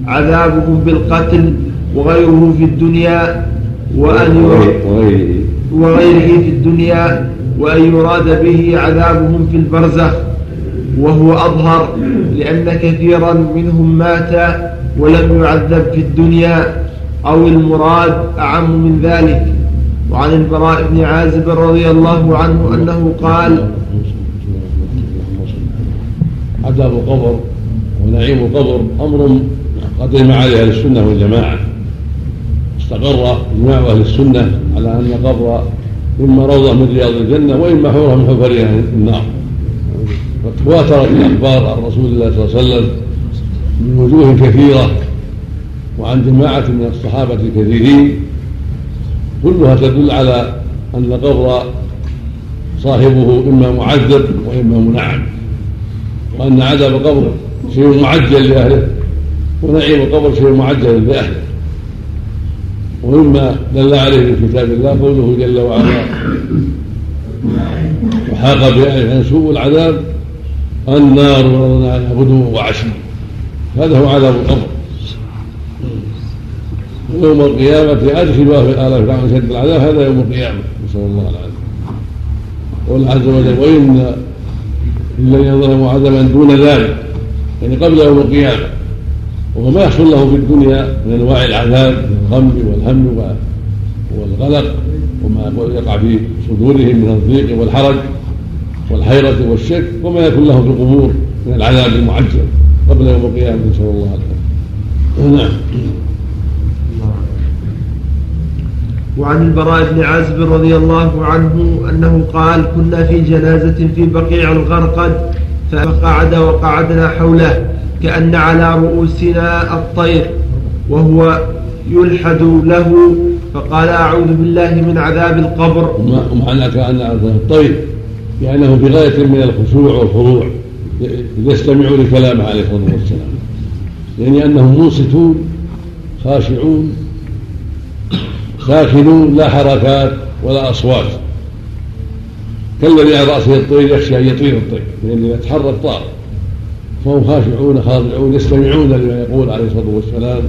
عذابهم بالقتل وغيره في الدنيا وأن وغيره في الدنيا وأن يراد به عذابهم في البرزخ وهو أظهر لأن كثيرا منهم مات ولم يعذب في الدنيا أو المراد أعم من ذلك. وعن البراء بن عازب رضي الله عنه أنه قال عذاب القبر ونعيم القبر أمر قد اجمع عليه أهل السنة والجماعة. استقر إجماع أهل السنة على أن القبر إما روضة من رياض الجنة وإما حورة من حفرها النار. وتواترت الأخبار عن رسول الله صلى الله عليه وسلم من وجوه كثيرة. وعن جماعة من الصحابة الكثيرين كلها تدل على أن قبر صاحبه إما معذب وإما منعم وأن عذاب القبر شيء معجل لأهله ونعيم القبر شيء معجل لأهله. ومما دل عليه من كتاب الله قوله جل وعلا وحاق بأهلها سوء العذاب النار ورضنا عنها غدوا وعشي هذا هو عذاب القبر. يوم القيامة أدخلوا آل فرعون شد العذاب هذا يوم القيامة. نسأل الله العافية. قول عز وجل وإن للذين ظلموا عذابا دون ذلك يعني قبل يوم القيامة وهو ما يحصل له في الدنيا من أنواع العذاب الغم والهم والغلق وما يقع في صدورهم من الضيق والحرج والحيرة والشك وما يكون له في القبور من العذاب المعجل. قبل يوم القيامة نسأل الله العافية. [CLEARS THROAT] نعم. وعن البراء بن عازب رضي الله عنه أنه قال كنا في جنازة في بقيع الغرقد فقعد وقعدنا حوله كأن على رؤوسنا الطير وهو يلحد له فقال أعوذ بالله من عذاب القبر. ومعنى كأن عذاب الطير لأنه في غاية من الخشوع والخضوع يستمعوا لكلامه عليه الصلاة والسلام يعني أنهم منصتون خاشعون ساكنون لا حركات ولا أصوات. كالذي على رأسه الطير يخشى أن يطير الطير لأن إذا تحرك طار فهم خاشعون خاضعون يستمعون لما يقول عليه الصلاة والسلام.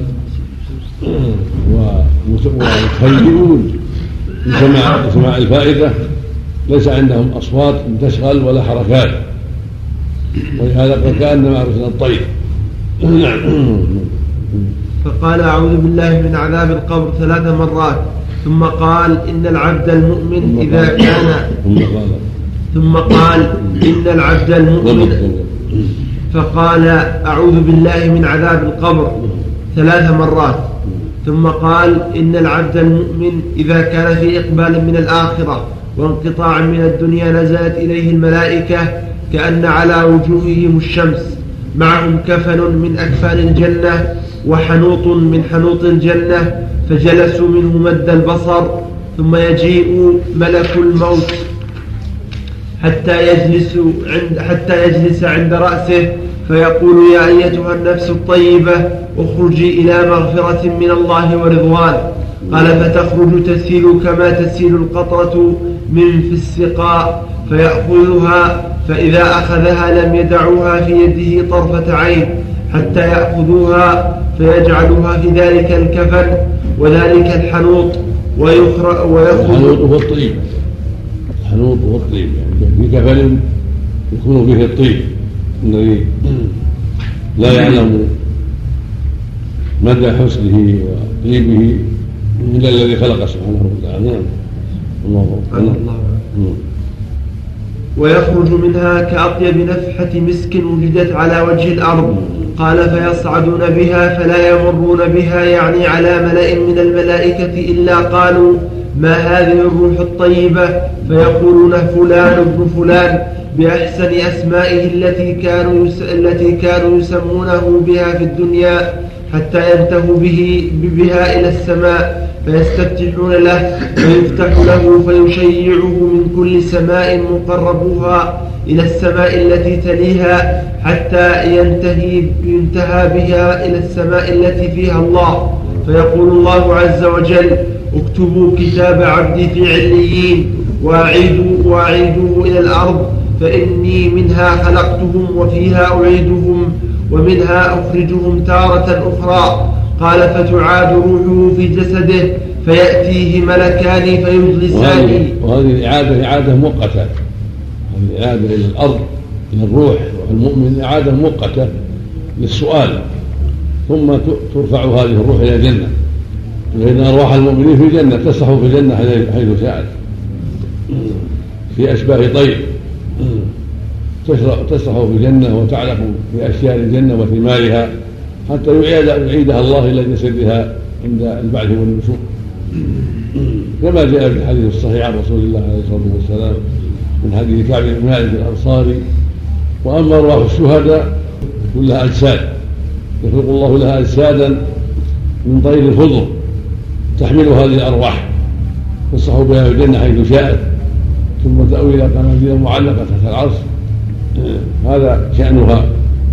[CLEARS THROAT] ومتهيئون لسماع لسماع الفائدة ليس عندهم أصوات تشغل ولا حركات. ولهذا كأنما أرسل الطير. [CLEARS THROAT] نعم. [CLEARS THROAT] فقال أعوذ بالله من عذاب القبر ثلاث مرات. ثم قال إن العبد المؤمن إذا كان ثم قال. إن العبد المؤمن فقال أعوذ بالله من عذاب القبر ثلاث مرات. ثم قال إن العبد المؤمن إذا كان في إقبال من الآخرة وانقطاع من الدنيا نزلت إليه الملائكة كأن على وجوههم الشمس. معهم كفن من أكفان الجنة وحنوط من حنوط الجنة فجلسوا منه مد البصر ثم يجيء ملك الموت حتى يجلس عند حتى يجلس عند رأسه فيقول يا أيتها النفس الطيبة اخرجي إلى مغفرة من الله ورضوان. قال فتخرج تسيل كما تسيل القطرة من في السقاء فيأخذها فإذا أخذها لم يدعوها في يده طرفة عين حتى يأخذوها فيجعلوها في ذلك الكفن وذلك الحنوط ويخرج الحنوط هو الطيب. الحنوط هو الطيب. يعني في كفن يكون فيه الطيب. الذي لا يعلم مدى حسنه وطيبه إلا الذي خلق سبحانه وتعالى. نعم. الله الله ويخرج منها كأطيب نفحة مسك وجدت على وجه الأرض. قال فيصعدون بها فلا يمرون بها يعني على ملأ من الملائكة إلا قالوا ما هذه الروح الطيبة؟ فيقولون فلان ابن فلان بأحسن أسمائه التي كانوا التي كانوا يسمونه بها في الدنيا حتى ينتهوا به بها إلى السماء فيستفتحون له فيفتح له فيشيعه من كل سماء مقربوها إلى السماء التي تليها حتى ينتهي ينتهى بها إلى السماء التي فيها الله. فيقول الله عز وجل اكتبوا كتاب عبدي في عليين وأعيدوا وأعيدوه إلى الأرض فإني منها خلقتهم وفيها أعيدهم ومنها أخرجهم تارة أخرى. قال فتعاد روحه في جسده فيأتيه ملكان فيجلسان. وهذه الإعادة إعادة مؤقتة. الإعادة إلى الأرض إلى الروح. المؤمن إعادة مؤقتة للسؤال. ثم ترفع هذه الروح إلى الجنة. فإن أرواح المؤمنين في الجنة تسرح في الجنة حيث شاءت. في أشباه طير. تسرح في الجنة وتعلق في الجنة وثمارها حتى يعيدها الله إلى جسدها عند البعث والنشور. كما جاء في الحديث الصحيح عن رسول الله عليه الصلاة والسلام. من حديث كعب بن مالك الأنصاري وأما أرواح الشهداء كلها أجساد يخلق الله لها أجسادا من طير الخضر تحمل هذه الأرواح تصح بها في الجنة حيث شاءت ثم تأوي إلى قناديل معلقة تحت العرش هذا شأنها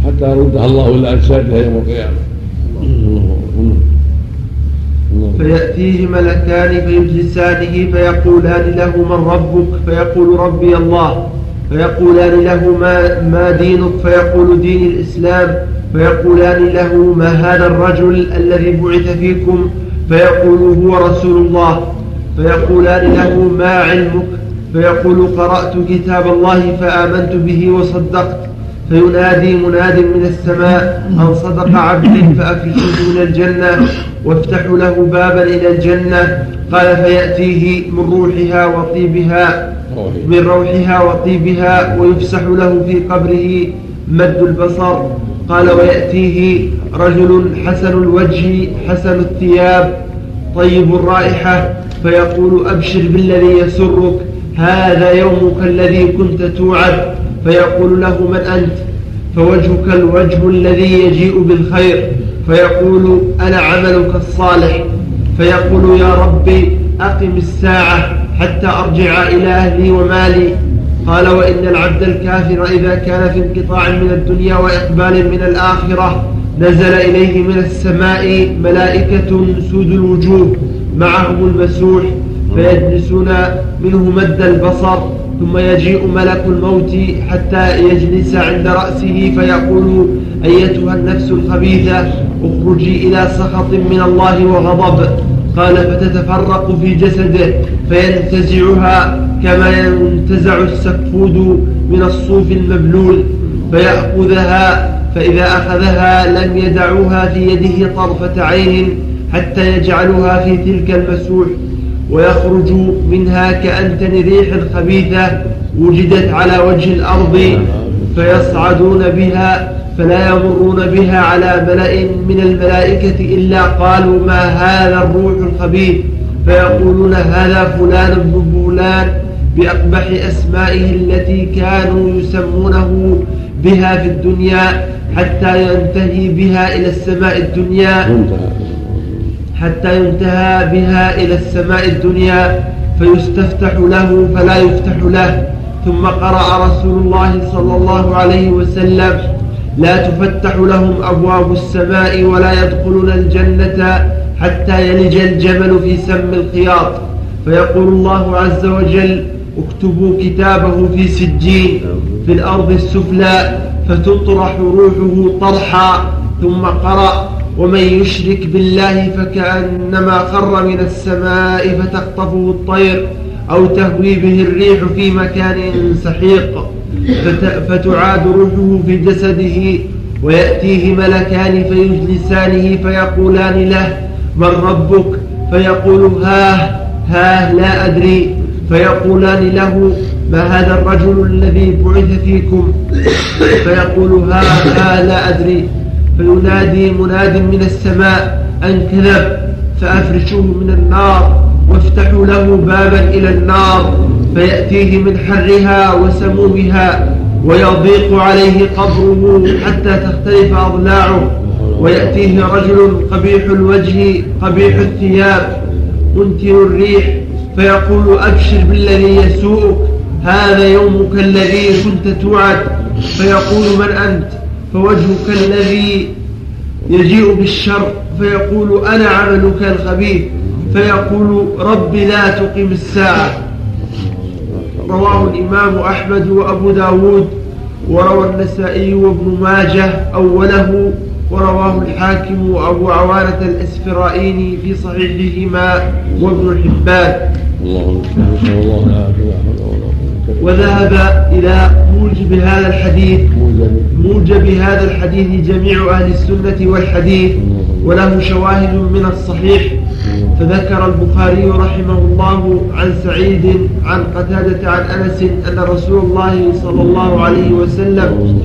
حتى يردها الله إلى أجسادها يوم القيامة. فيأتيه ملكان فيجلسانه فيقولان له من ربك فيقول ربي الله فيقولان له ما, ما دينك فيقول دين الإسلام فيقولان له ما هذا الرجل الذي بعث فيكم فيقول هو رسول الله فيقولان له ما علمك فيقول قرأت كتاب الله فآمنت به وصدقت. فينادي مناد من السماء أن صدق عبدي فأفرشه من الجنة وافتحوا له بابا إلى الجنة. قال فيأتيه من روحها وطيبها من روحها وطيبها ويفسح له في قبره مد البصر. قال ويأتيه رجل حسن الوجه حسن الثياب طيب الرائحة فيقول أبشر بالذي يسرك هذا يومك الذي كنت توعد. فيقول له من أنت؟ فوجهك الوجه الذي يجيء بالخير. فيقول أنا عملك الصالح. فيقول يا ربي أقم الساعة حتى أرجع إلى أهلي ومالي. قال وإن العبد الكافر إذا كان في انقطاع من الدنيا وإقبال من الآخرة نزل إليه من السماء ملائكة سود الوجوه معهم المسوح فيجلسون منه مد البصر. ثم يجيء ملك الموت حتى يجلس عند رأسه فيقول أيتها النفس الخبيثة اخرجي إلى سخط من الله وغضب. قال فتتفرق في جسده فينتزعها كما ينتزع السكفود من الصوف المبلول. فيأخذها فإذا أخذها لم يدعوها في يده طرفة عين حتى يجعلوها في تلك المسوح. ويخرج منها كأنتن ريح خبيثة وجدت على وجه الأرض فيصعدون بها فلا يمرون بها على ملأ من الملائكة إلا قالوا ما هذا الروح الخبيث؟ فيقولون هذا فلان بن فلان بأقبح أسمائه التي كانوا يسمونه بها في الدنيا حتى ينتهي بها إلى السماء الدنيا. حتى ينتهى بها إلى السماء الدنيا فيستفتح له فلا يفتح له. ثم قرأ رسول الله صلى الله عليه وسلم لا تفتح لهم أبواب السماء ولا يدخلون الجنة حتى يلج الجمل في سم الخياط. فيقول الله عز وجل اكتبوا كتابه في سجين في الأرض السفلى فتطرح روحه طرحا. ثم قرأ ومن يشرك بالله فكأنما خر من السماء فتخطفه الطير أو تهوي به الريح في مكان سحيق. فتعاد روحه في جسده ويأتيه ملكان فيجلسانه فيقولان له من ربك؟ فيقول هاه هاه لا أدري. فيقولان له ما هذا الرجل الذي بعث فيكم؟ فيقول ها ها لا أدري. فينادي مناد من السماء أن كذب فأفرشوه من النار وافتحوا له بابا إلى النار فيأتيه من حرها وسمومها ويضيق عليه قبره حتى تختلف أضلاعه ويأتيه رجل قبيح الوجه قبيح الثياب منتن الريح فيقول أبشر بالذي يسوءك هذا يومك الذي كنت توعد فيقول من أنت؟ فوجهك الذي يجيء بالشر فيقول أنا عملك الخبيث فيقول رب لا تقم الساعة. رواه الإمام أحمد وأبو داود وروى النسائي وابن ماجه أوله ورواه الحاكم وأبو عوانة الإسفرائيني في صحيحهما وابن حبان. الله الله وذهب إلى موجب هذا الحديث موجب هذا الحديث جميع أهل السنة والحديث وله شواهد من الصحيح. فذكر البخاري رحمه الله عن سعيد عن قتادة عن أنس أن رسول الله صلى الله عليه وسلم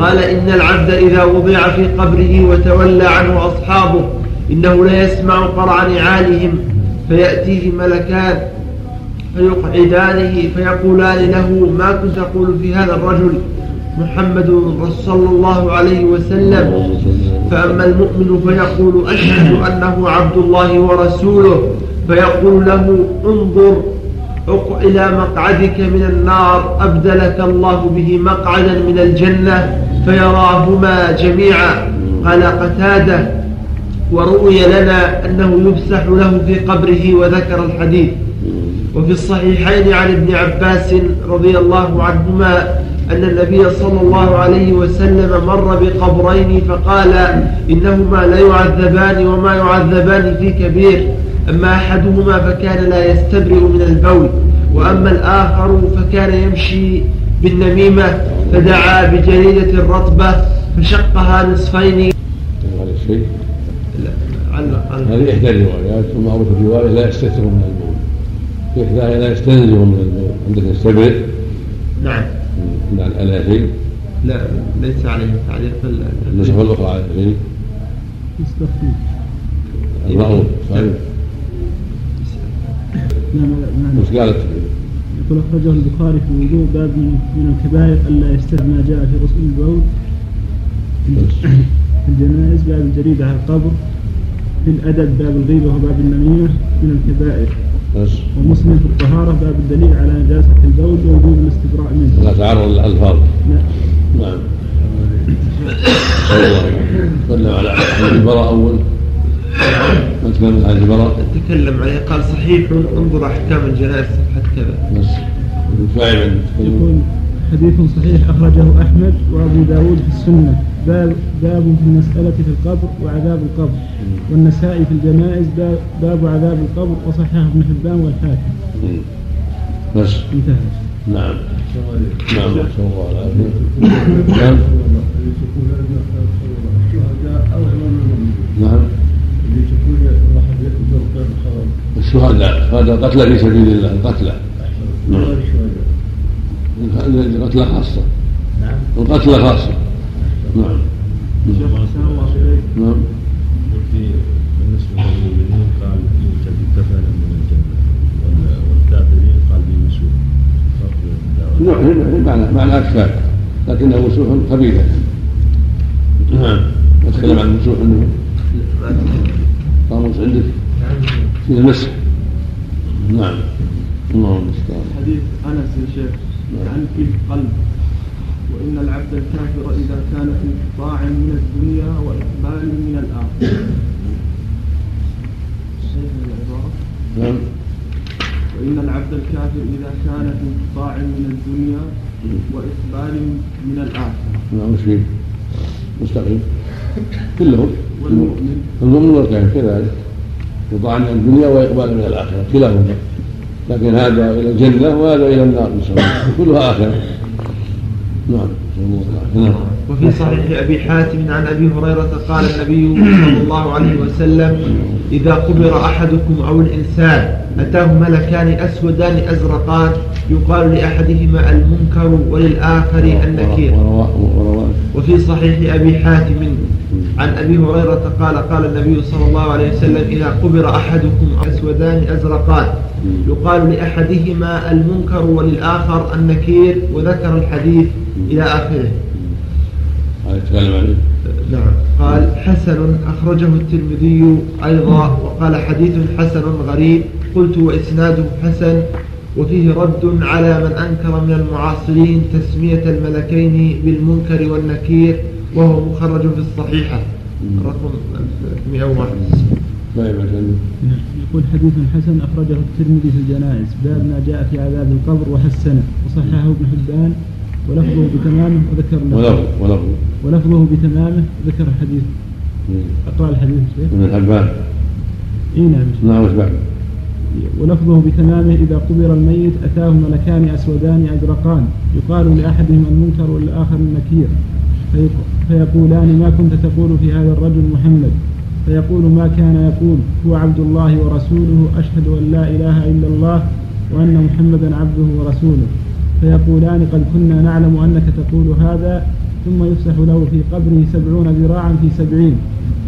قال إن العبد إذا وضع في قبره وتولى عنه أصحابه إنه لا يسمع قرع نعالهم فيأتيه ملكان فيقعدانه فيقولان له ما كنت تقول في هذا الرجل محمد صلى الله عليه وسلم. فأما المؤمن فيقول أشهد أنه عبد الله ورسوله. فيقول له انظر اق إلى مقعدك من النار أبدلك الله به مقعدا من الجنة فيراهما جميعا. قال قتادة وروي لنا أنه يفسح له في قبره وذكر الحديث. وفي الصحيحين عن ابن عباس رضي الله عنهما أن النبي صلى الله عليه وسلم مر بقبرين فقال إنهما لا يعذبان وما يعذبان في كبير. أما أحدهما فكان لا يستبرئ من البول وأما الآخر فكان يمشي بالنميمة فدعا بجريدة رطبة فشقها نصفين. علق هذه إحدى الروايات والمعروف في الرواية لا يستتر من الموت إحداها لا يستنزه من الموت عندك يستبرئ نعم. عند الألاهي لا ليس عليه تعليق ال- النسخة الأخرى على الألاهي يستخفي المعروف صحيح. نعم نعم وش قالت؟ يقول أخرجه البخاري في وضوء باب من الكبائر ألا يستر ما جاء في غسل البول. في الجنائز باب الجريدة على القبر. في الأدب باب الغيبة وباب النميمة. من الكبائر. ومسلم في الطهارة باب الدليل على نجاسة البول ووجوب الاستبراء منه. لا تعرض للألفاظ لا نعم. صلى الله عليه وسلم. صلى على حديث البراء أول ما تكلم عن البراء تكلم عليه قال صحيح انظر أحكام الجنائز صفحة كذا. بس. فاعل يقول حديث صحيح أخرجه أحمد وأبو داود في السنة. باب, باب في المسألة في القبر وعذاب القبر. والنسائي في الجنائز باب, باب عذاب القبر وصححه ابن حبان والحاكم بس. انتهى. نعم. نعم. نسأل الله العافية نعم. نعم. الشهداء. الشهداء القتلى في سبيل الله القتلى نعم. القتلى خاصة. نعم. القتلى خاصة. نعم. شيخ أحسن الله إليك. نعم. وفي بالنسبة للمؤمنين قال يوجد كفلا من الجنة. والكافرين قال نوع الدعوة. معنى معنى لكنه مسوح خبيثة نعم. أتكلم عن المسوح أنه قاموس عندك؟ في المسح نعم. الله المستعان حديث أنس يا شيخ. عن في القلب. وإن العبد الكافر إذا كان في انقطاع من الدنيا وإقبال من العباره نعم. وإن العبد الكافر إذا كان في انقطاع من الدنيا وإقبال من الآخرة. نعم فيه. مستقيم. كلهم والمؤمن. المؤمن والكافر كذلك. يطاع من الدنيا وإقبال من الآخرة. كلاهما. لكن هذا إلى الجنة وهذا إلى النار نسأل الله. كلها آخرة. نعم. نعم. وفي صحيح أبي حاتم عن أبي هريرة قال النبي صلى الله عليه وسلم إذا قبر أحدكم أو الإنسان أتاه ملكان أسودان أزرقان يقال لأحدهما المنكر وللآخر النكير. وفي صحيح أبي حاتم عن أبي هريرة قال قال النبي صلى الله عليه وسلم إذا قبر أحدكم أسودان أزرقان. يقال لأحدهما المنكر وللآخر النكير وذكر الحديث إلى آخره. عليه نعم. قال حسن أخرجه الترمذي أيضا وقال حديث حسن غريب. قلت وإسناده حسن وفيه رد على من أنكر من المعاصرين تسمية الملكين بالمنكر والنكير وهو مخرج في الصحيحة. رقم 101 ما يبقى يقول حديث حسن أخرجه الترمذي في الجنائز. باب ما جاء في عذاب القبر وحسنه. وصححه ابن حبان. ولفظه بتمامه وذكر ولفظه ولفظه ولفظه بتمامه ذكر الحديث. أقرأ الحديث شيخ. ابن حبان. إي نعم نعم وش ولفظه بتمامه إذا قبر الميت أتاه ملكان أسودان أزرقان. يقال لأحدهما المنكر وللآخر النكير فيقولان ما كنت تقول في هذا الرجل محمد. فيقول ما كان يقول هو عبد الله ورسوله أشهد أن لا إله إلا الله وأن محمدا عبده ورسوله. فيقولان قد كنا نعلم أنك تقول هذا ثم يفسح له في قبره سبعون ذراعا في سبعين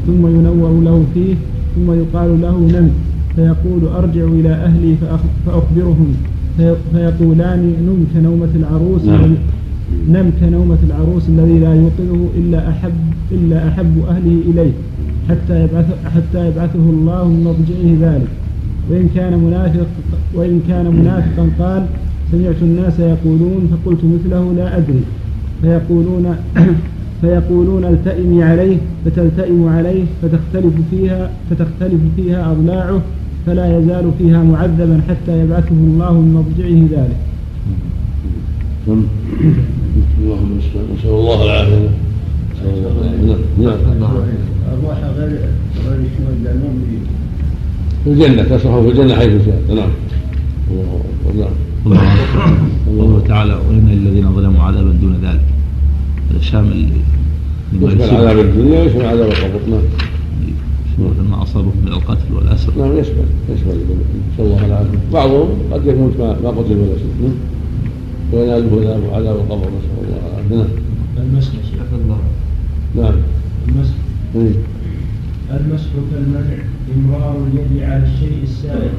ثم ينور له فيه ثم يقال له نم فيقول أرجع إلى أهلي فأخبرهم. فيقولان نم كنومة العروس نعم. نم كنومة العروس الذي لا يوقظه إلا أحب إلا أحب أهله إليه. حتى يبعث حتى يبعثه الله من مضجعه ذلك. وإن كان منافق وإن كان منافقا قال سمعت الناس يقولون فقلت مثله لا أدري. فيقولون [COUGHS] فيقولون التئمي عليه فتلتئم عليه فتختلف فيها فتختلف فيها أضلاعه فلا يزال فيها معذبا حتى يبعثه الله من مضجعه ذلك. اللهم نسأل الله العافية. نعم. نعم. الراحة غير غير الشهداء المؤمنين. في الجنة تصرفه في الجنة حيث شاء. نعم. الله نعم الله تعالى وإن الذين ظلموا عذابا دون ذلك. هذا شامل يشمل عذاب الدنيا؟ ويشمل عذاب القبر نعم. يشمل ما أصابهم من القتل والأسر. نعم يشمل يشمل. نسأل الله العافية بعضهم قد يموت ما قتل ولا شيء. نعم. ويناله عذاب القبر نسأل الله العافية. نعم. المسح الله نعم. المسح إيه. المسح كالمنع إمرار اليد على الشيء السائل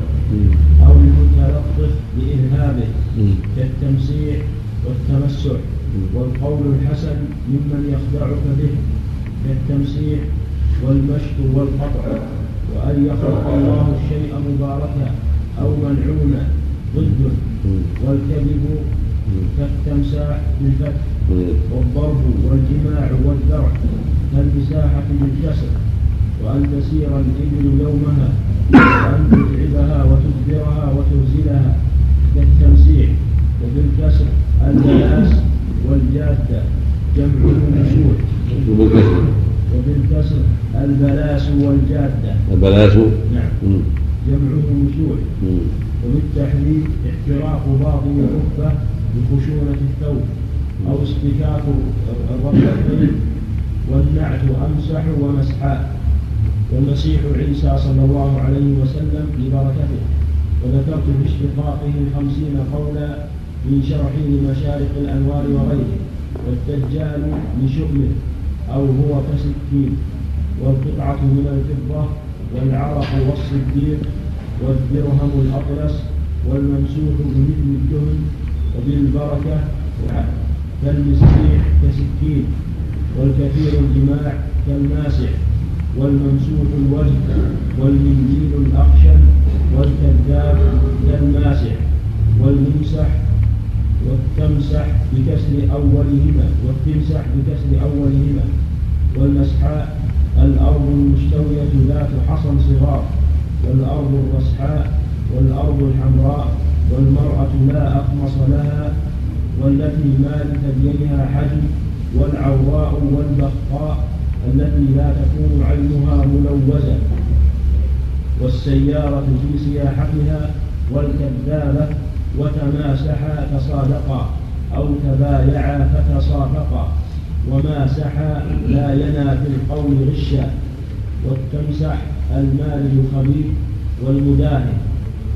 أو المتلطف بإذهابه كالتمسيح والتمسح. والقول الحسن ممن يخدعك به كالتمسيح والمشط والقطع. وأن يخلق الله الشيء مباركا أو ملعونا ضد. والكذب كالتمساح بالفتح. والضرب والجماع والذرع. كالمساحة بالكسر وأن تسير الإبل يومها وأن تتعبها وتدبرها وترسلها كالتمسيح وبالكسر البلاس والجادة جمعه مسوح وبالكسر البلاس والجادة. البلاس؟ نعم. جمعه مسوح وبالتحريك احتراق باطن الركبة بخشونة الثوب أو اصطكاك الركبتين والنعت أمسح ومسحا والمسيح عيسى صلى الله عليه وسلم لبركته. وذكرت في اشتقاقه خمسين قولا في شرحه لمشارق الأنوار وغيره. والدجال لشؤمه أو هو كسكين. والقطعة من الفضة والعرق والصديق والدرهم الأطلس والممسوح بمثل الدهن وبالبركة كالمسيح كسكين. والكثير الجماع كالماسح والممسوح الوجه والمنديل الأخشن والكذاب كالماسح والممسح والتمسح بكسر أولهما والتمسح بكسر أولهما والمسحاء الأرض المستوية ذات حصن صغار والأرض الرسحاء والأرض الحمراء والمرأة لا أقمص لها والتي ما لثدييها حجم والعوراء والبخاء التي لا تكون عينها ملوزة والسيارة في سياحتها والكذابة وتماسحا تصادقا أو تبايعا فتصافقا وماسحا لا ينا في القول غشا والتمسح المال الخبيث والمداهن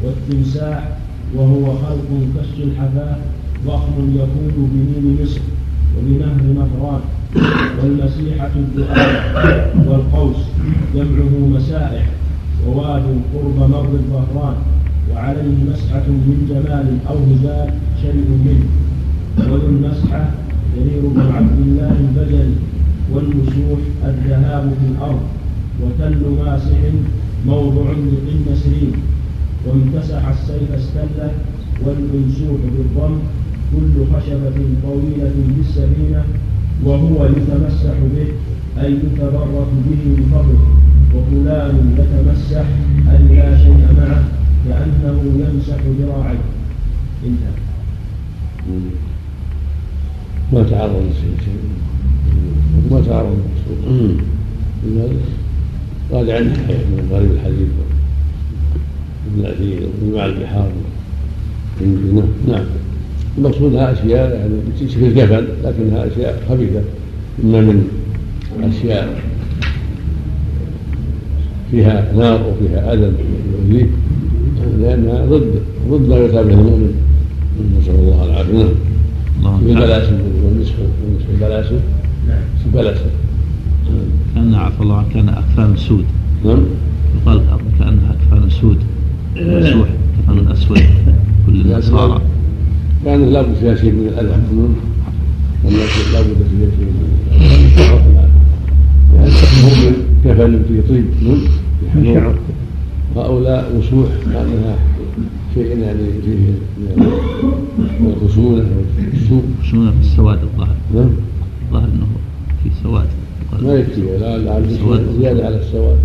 والتمساح وهو خلق كالسلحفاة ضخم يكون بنيل مصر وبنهر نهران والمسيحة الدعاء والقوس جمعه مسائح وواد قرب مر الظهران وعليه مسحة من جمال أو هزال شيء منه. وللمسحة جرير بن عبد الله البجلي والمسوح الذهاب في الأرض وتل ماسح موضع لقن سرين. وامتسح السيف استله والممسوح بالضم كل خشبة طويلة بالسفينة وهو يتمسح به أي يتبرك به من فضله. وفلان يتمسح أي لا شيء معه كأنه يمسح ذراعيه. انتهى. ما تعرض شيء. ما تعرض راجع عن من غريب الحديث. ابن الاثير وجماع البحار. نعم. المقصود لها أشياء يعني تشفي الكفن لكنها أشياء خبيثة إما من أشياء فيها نار وفيها اذى يؤذيه لانها ضد ضد ما يتابع المؤمن. نسأل الله العافية. نعم. في البلاسم والنصف والنصف البلاسم نعم. في البلاسم كان عفى الله كان أكفان سود. نعم. يقال كأنها أكفان سود. مسوح كفن اسود كل النصارى. كان لابد فيها شيء من الاذى لابد فيها شيء من الاذى يعني المؤمن كفن فيه طيب شعر هؤلاء وسوح كانها شيء يعني فيه من الخشونه والسوء خشونه في السواد الظاهر. نعم. الظاهر إنه في سواد. ما يكفي لا لا زيادة على السواد.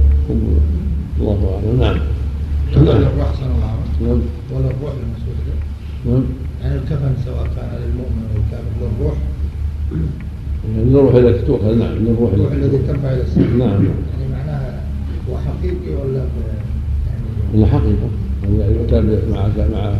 الله أعلم. نعم. ولا الروح صلى الله. عليه وسلم نعم. ولا الروح نعم. يعني الكفن سواء كان للمؤمن أو الكافر للروح؟ يعني الروح التي تؤخذ نعم الروح الروح الذي ترفع إلى السماء. نعم نعم. يعني معناها هو حقيقي ولا يعني حقيقة يعني يؤتى مع مع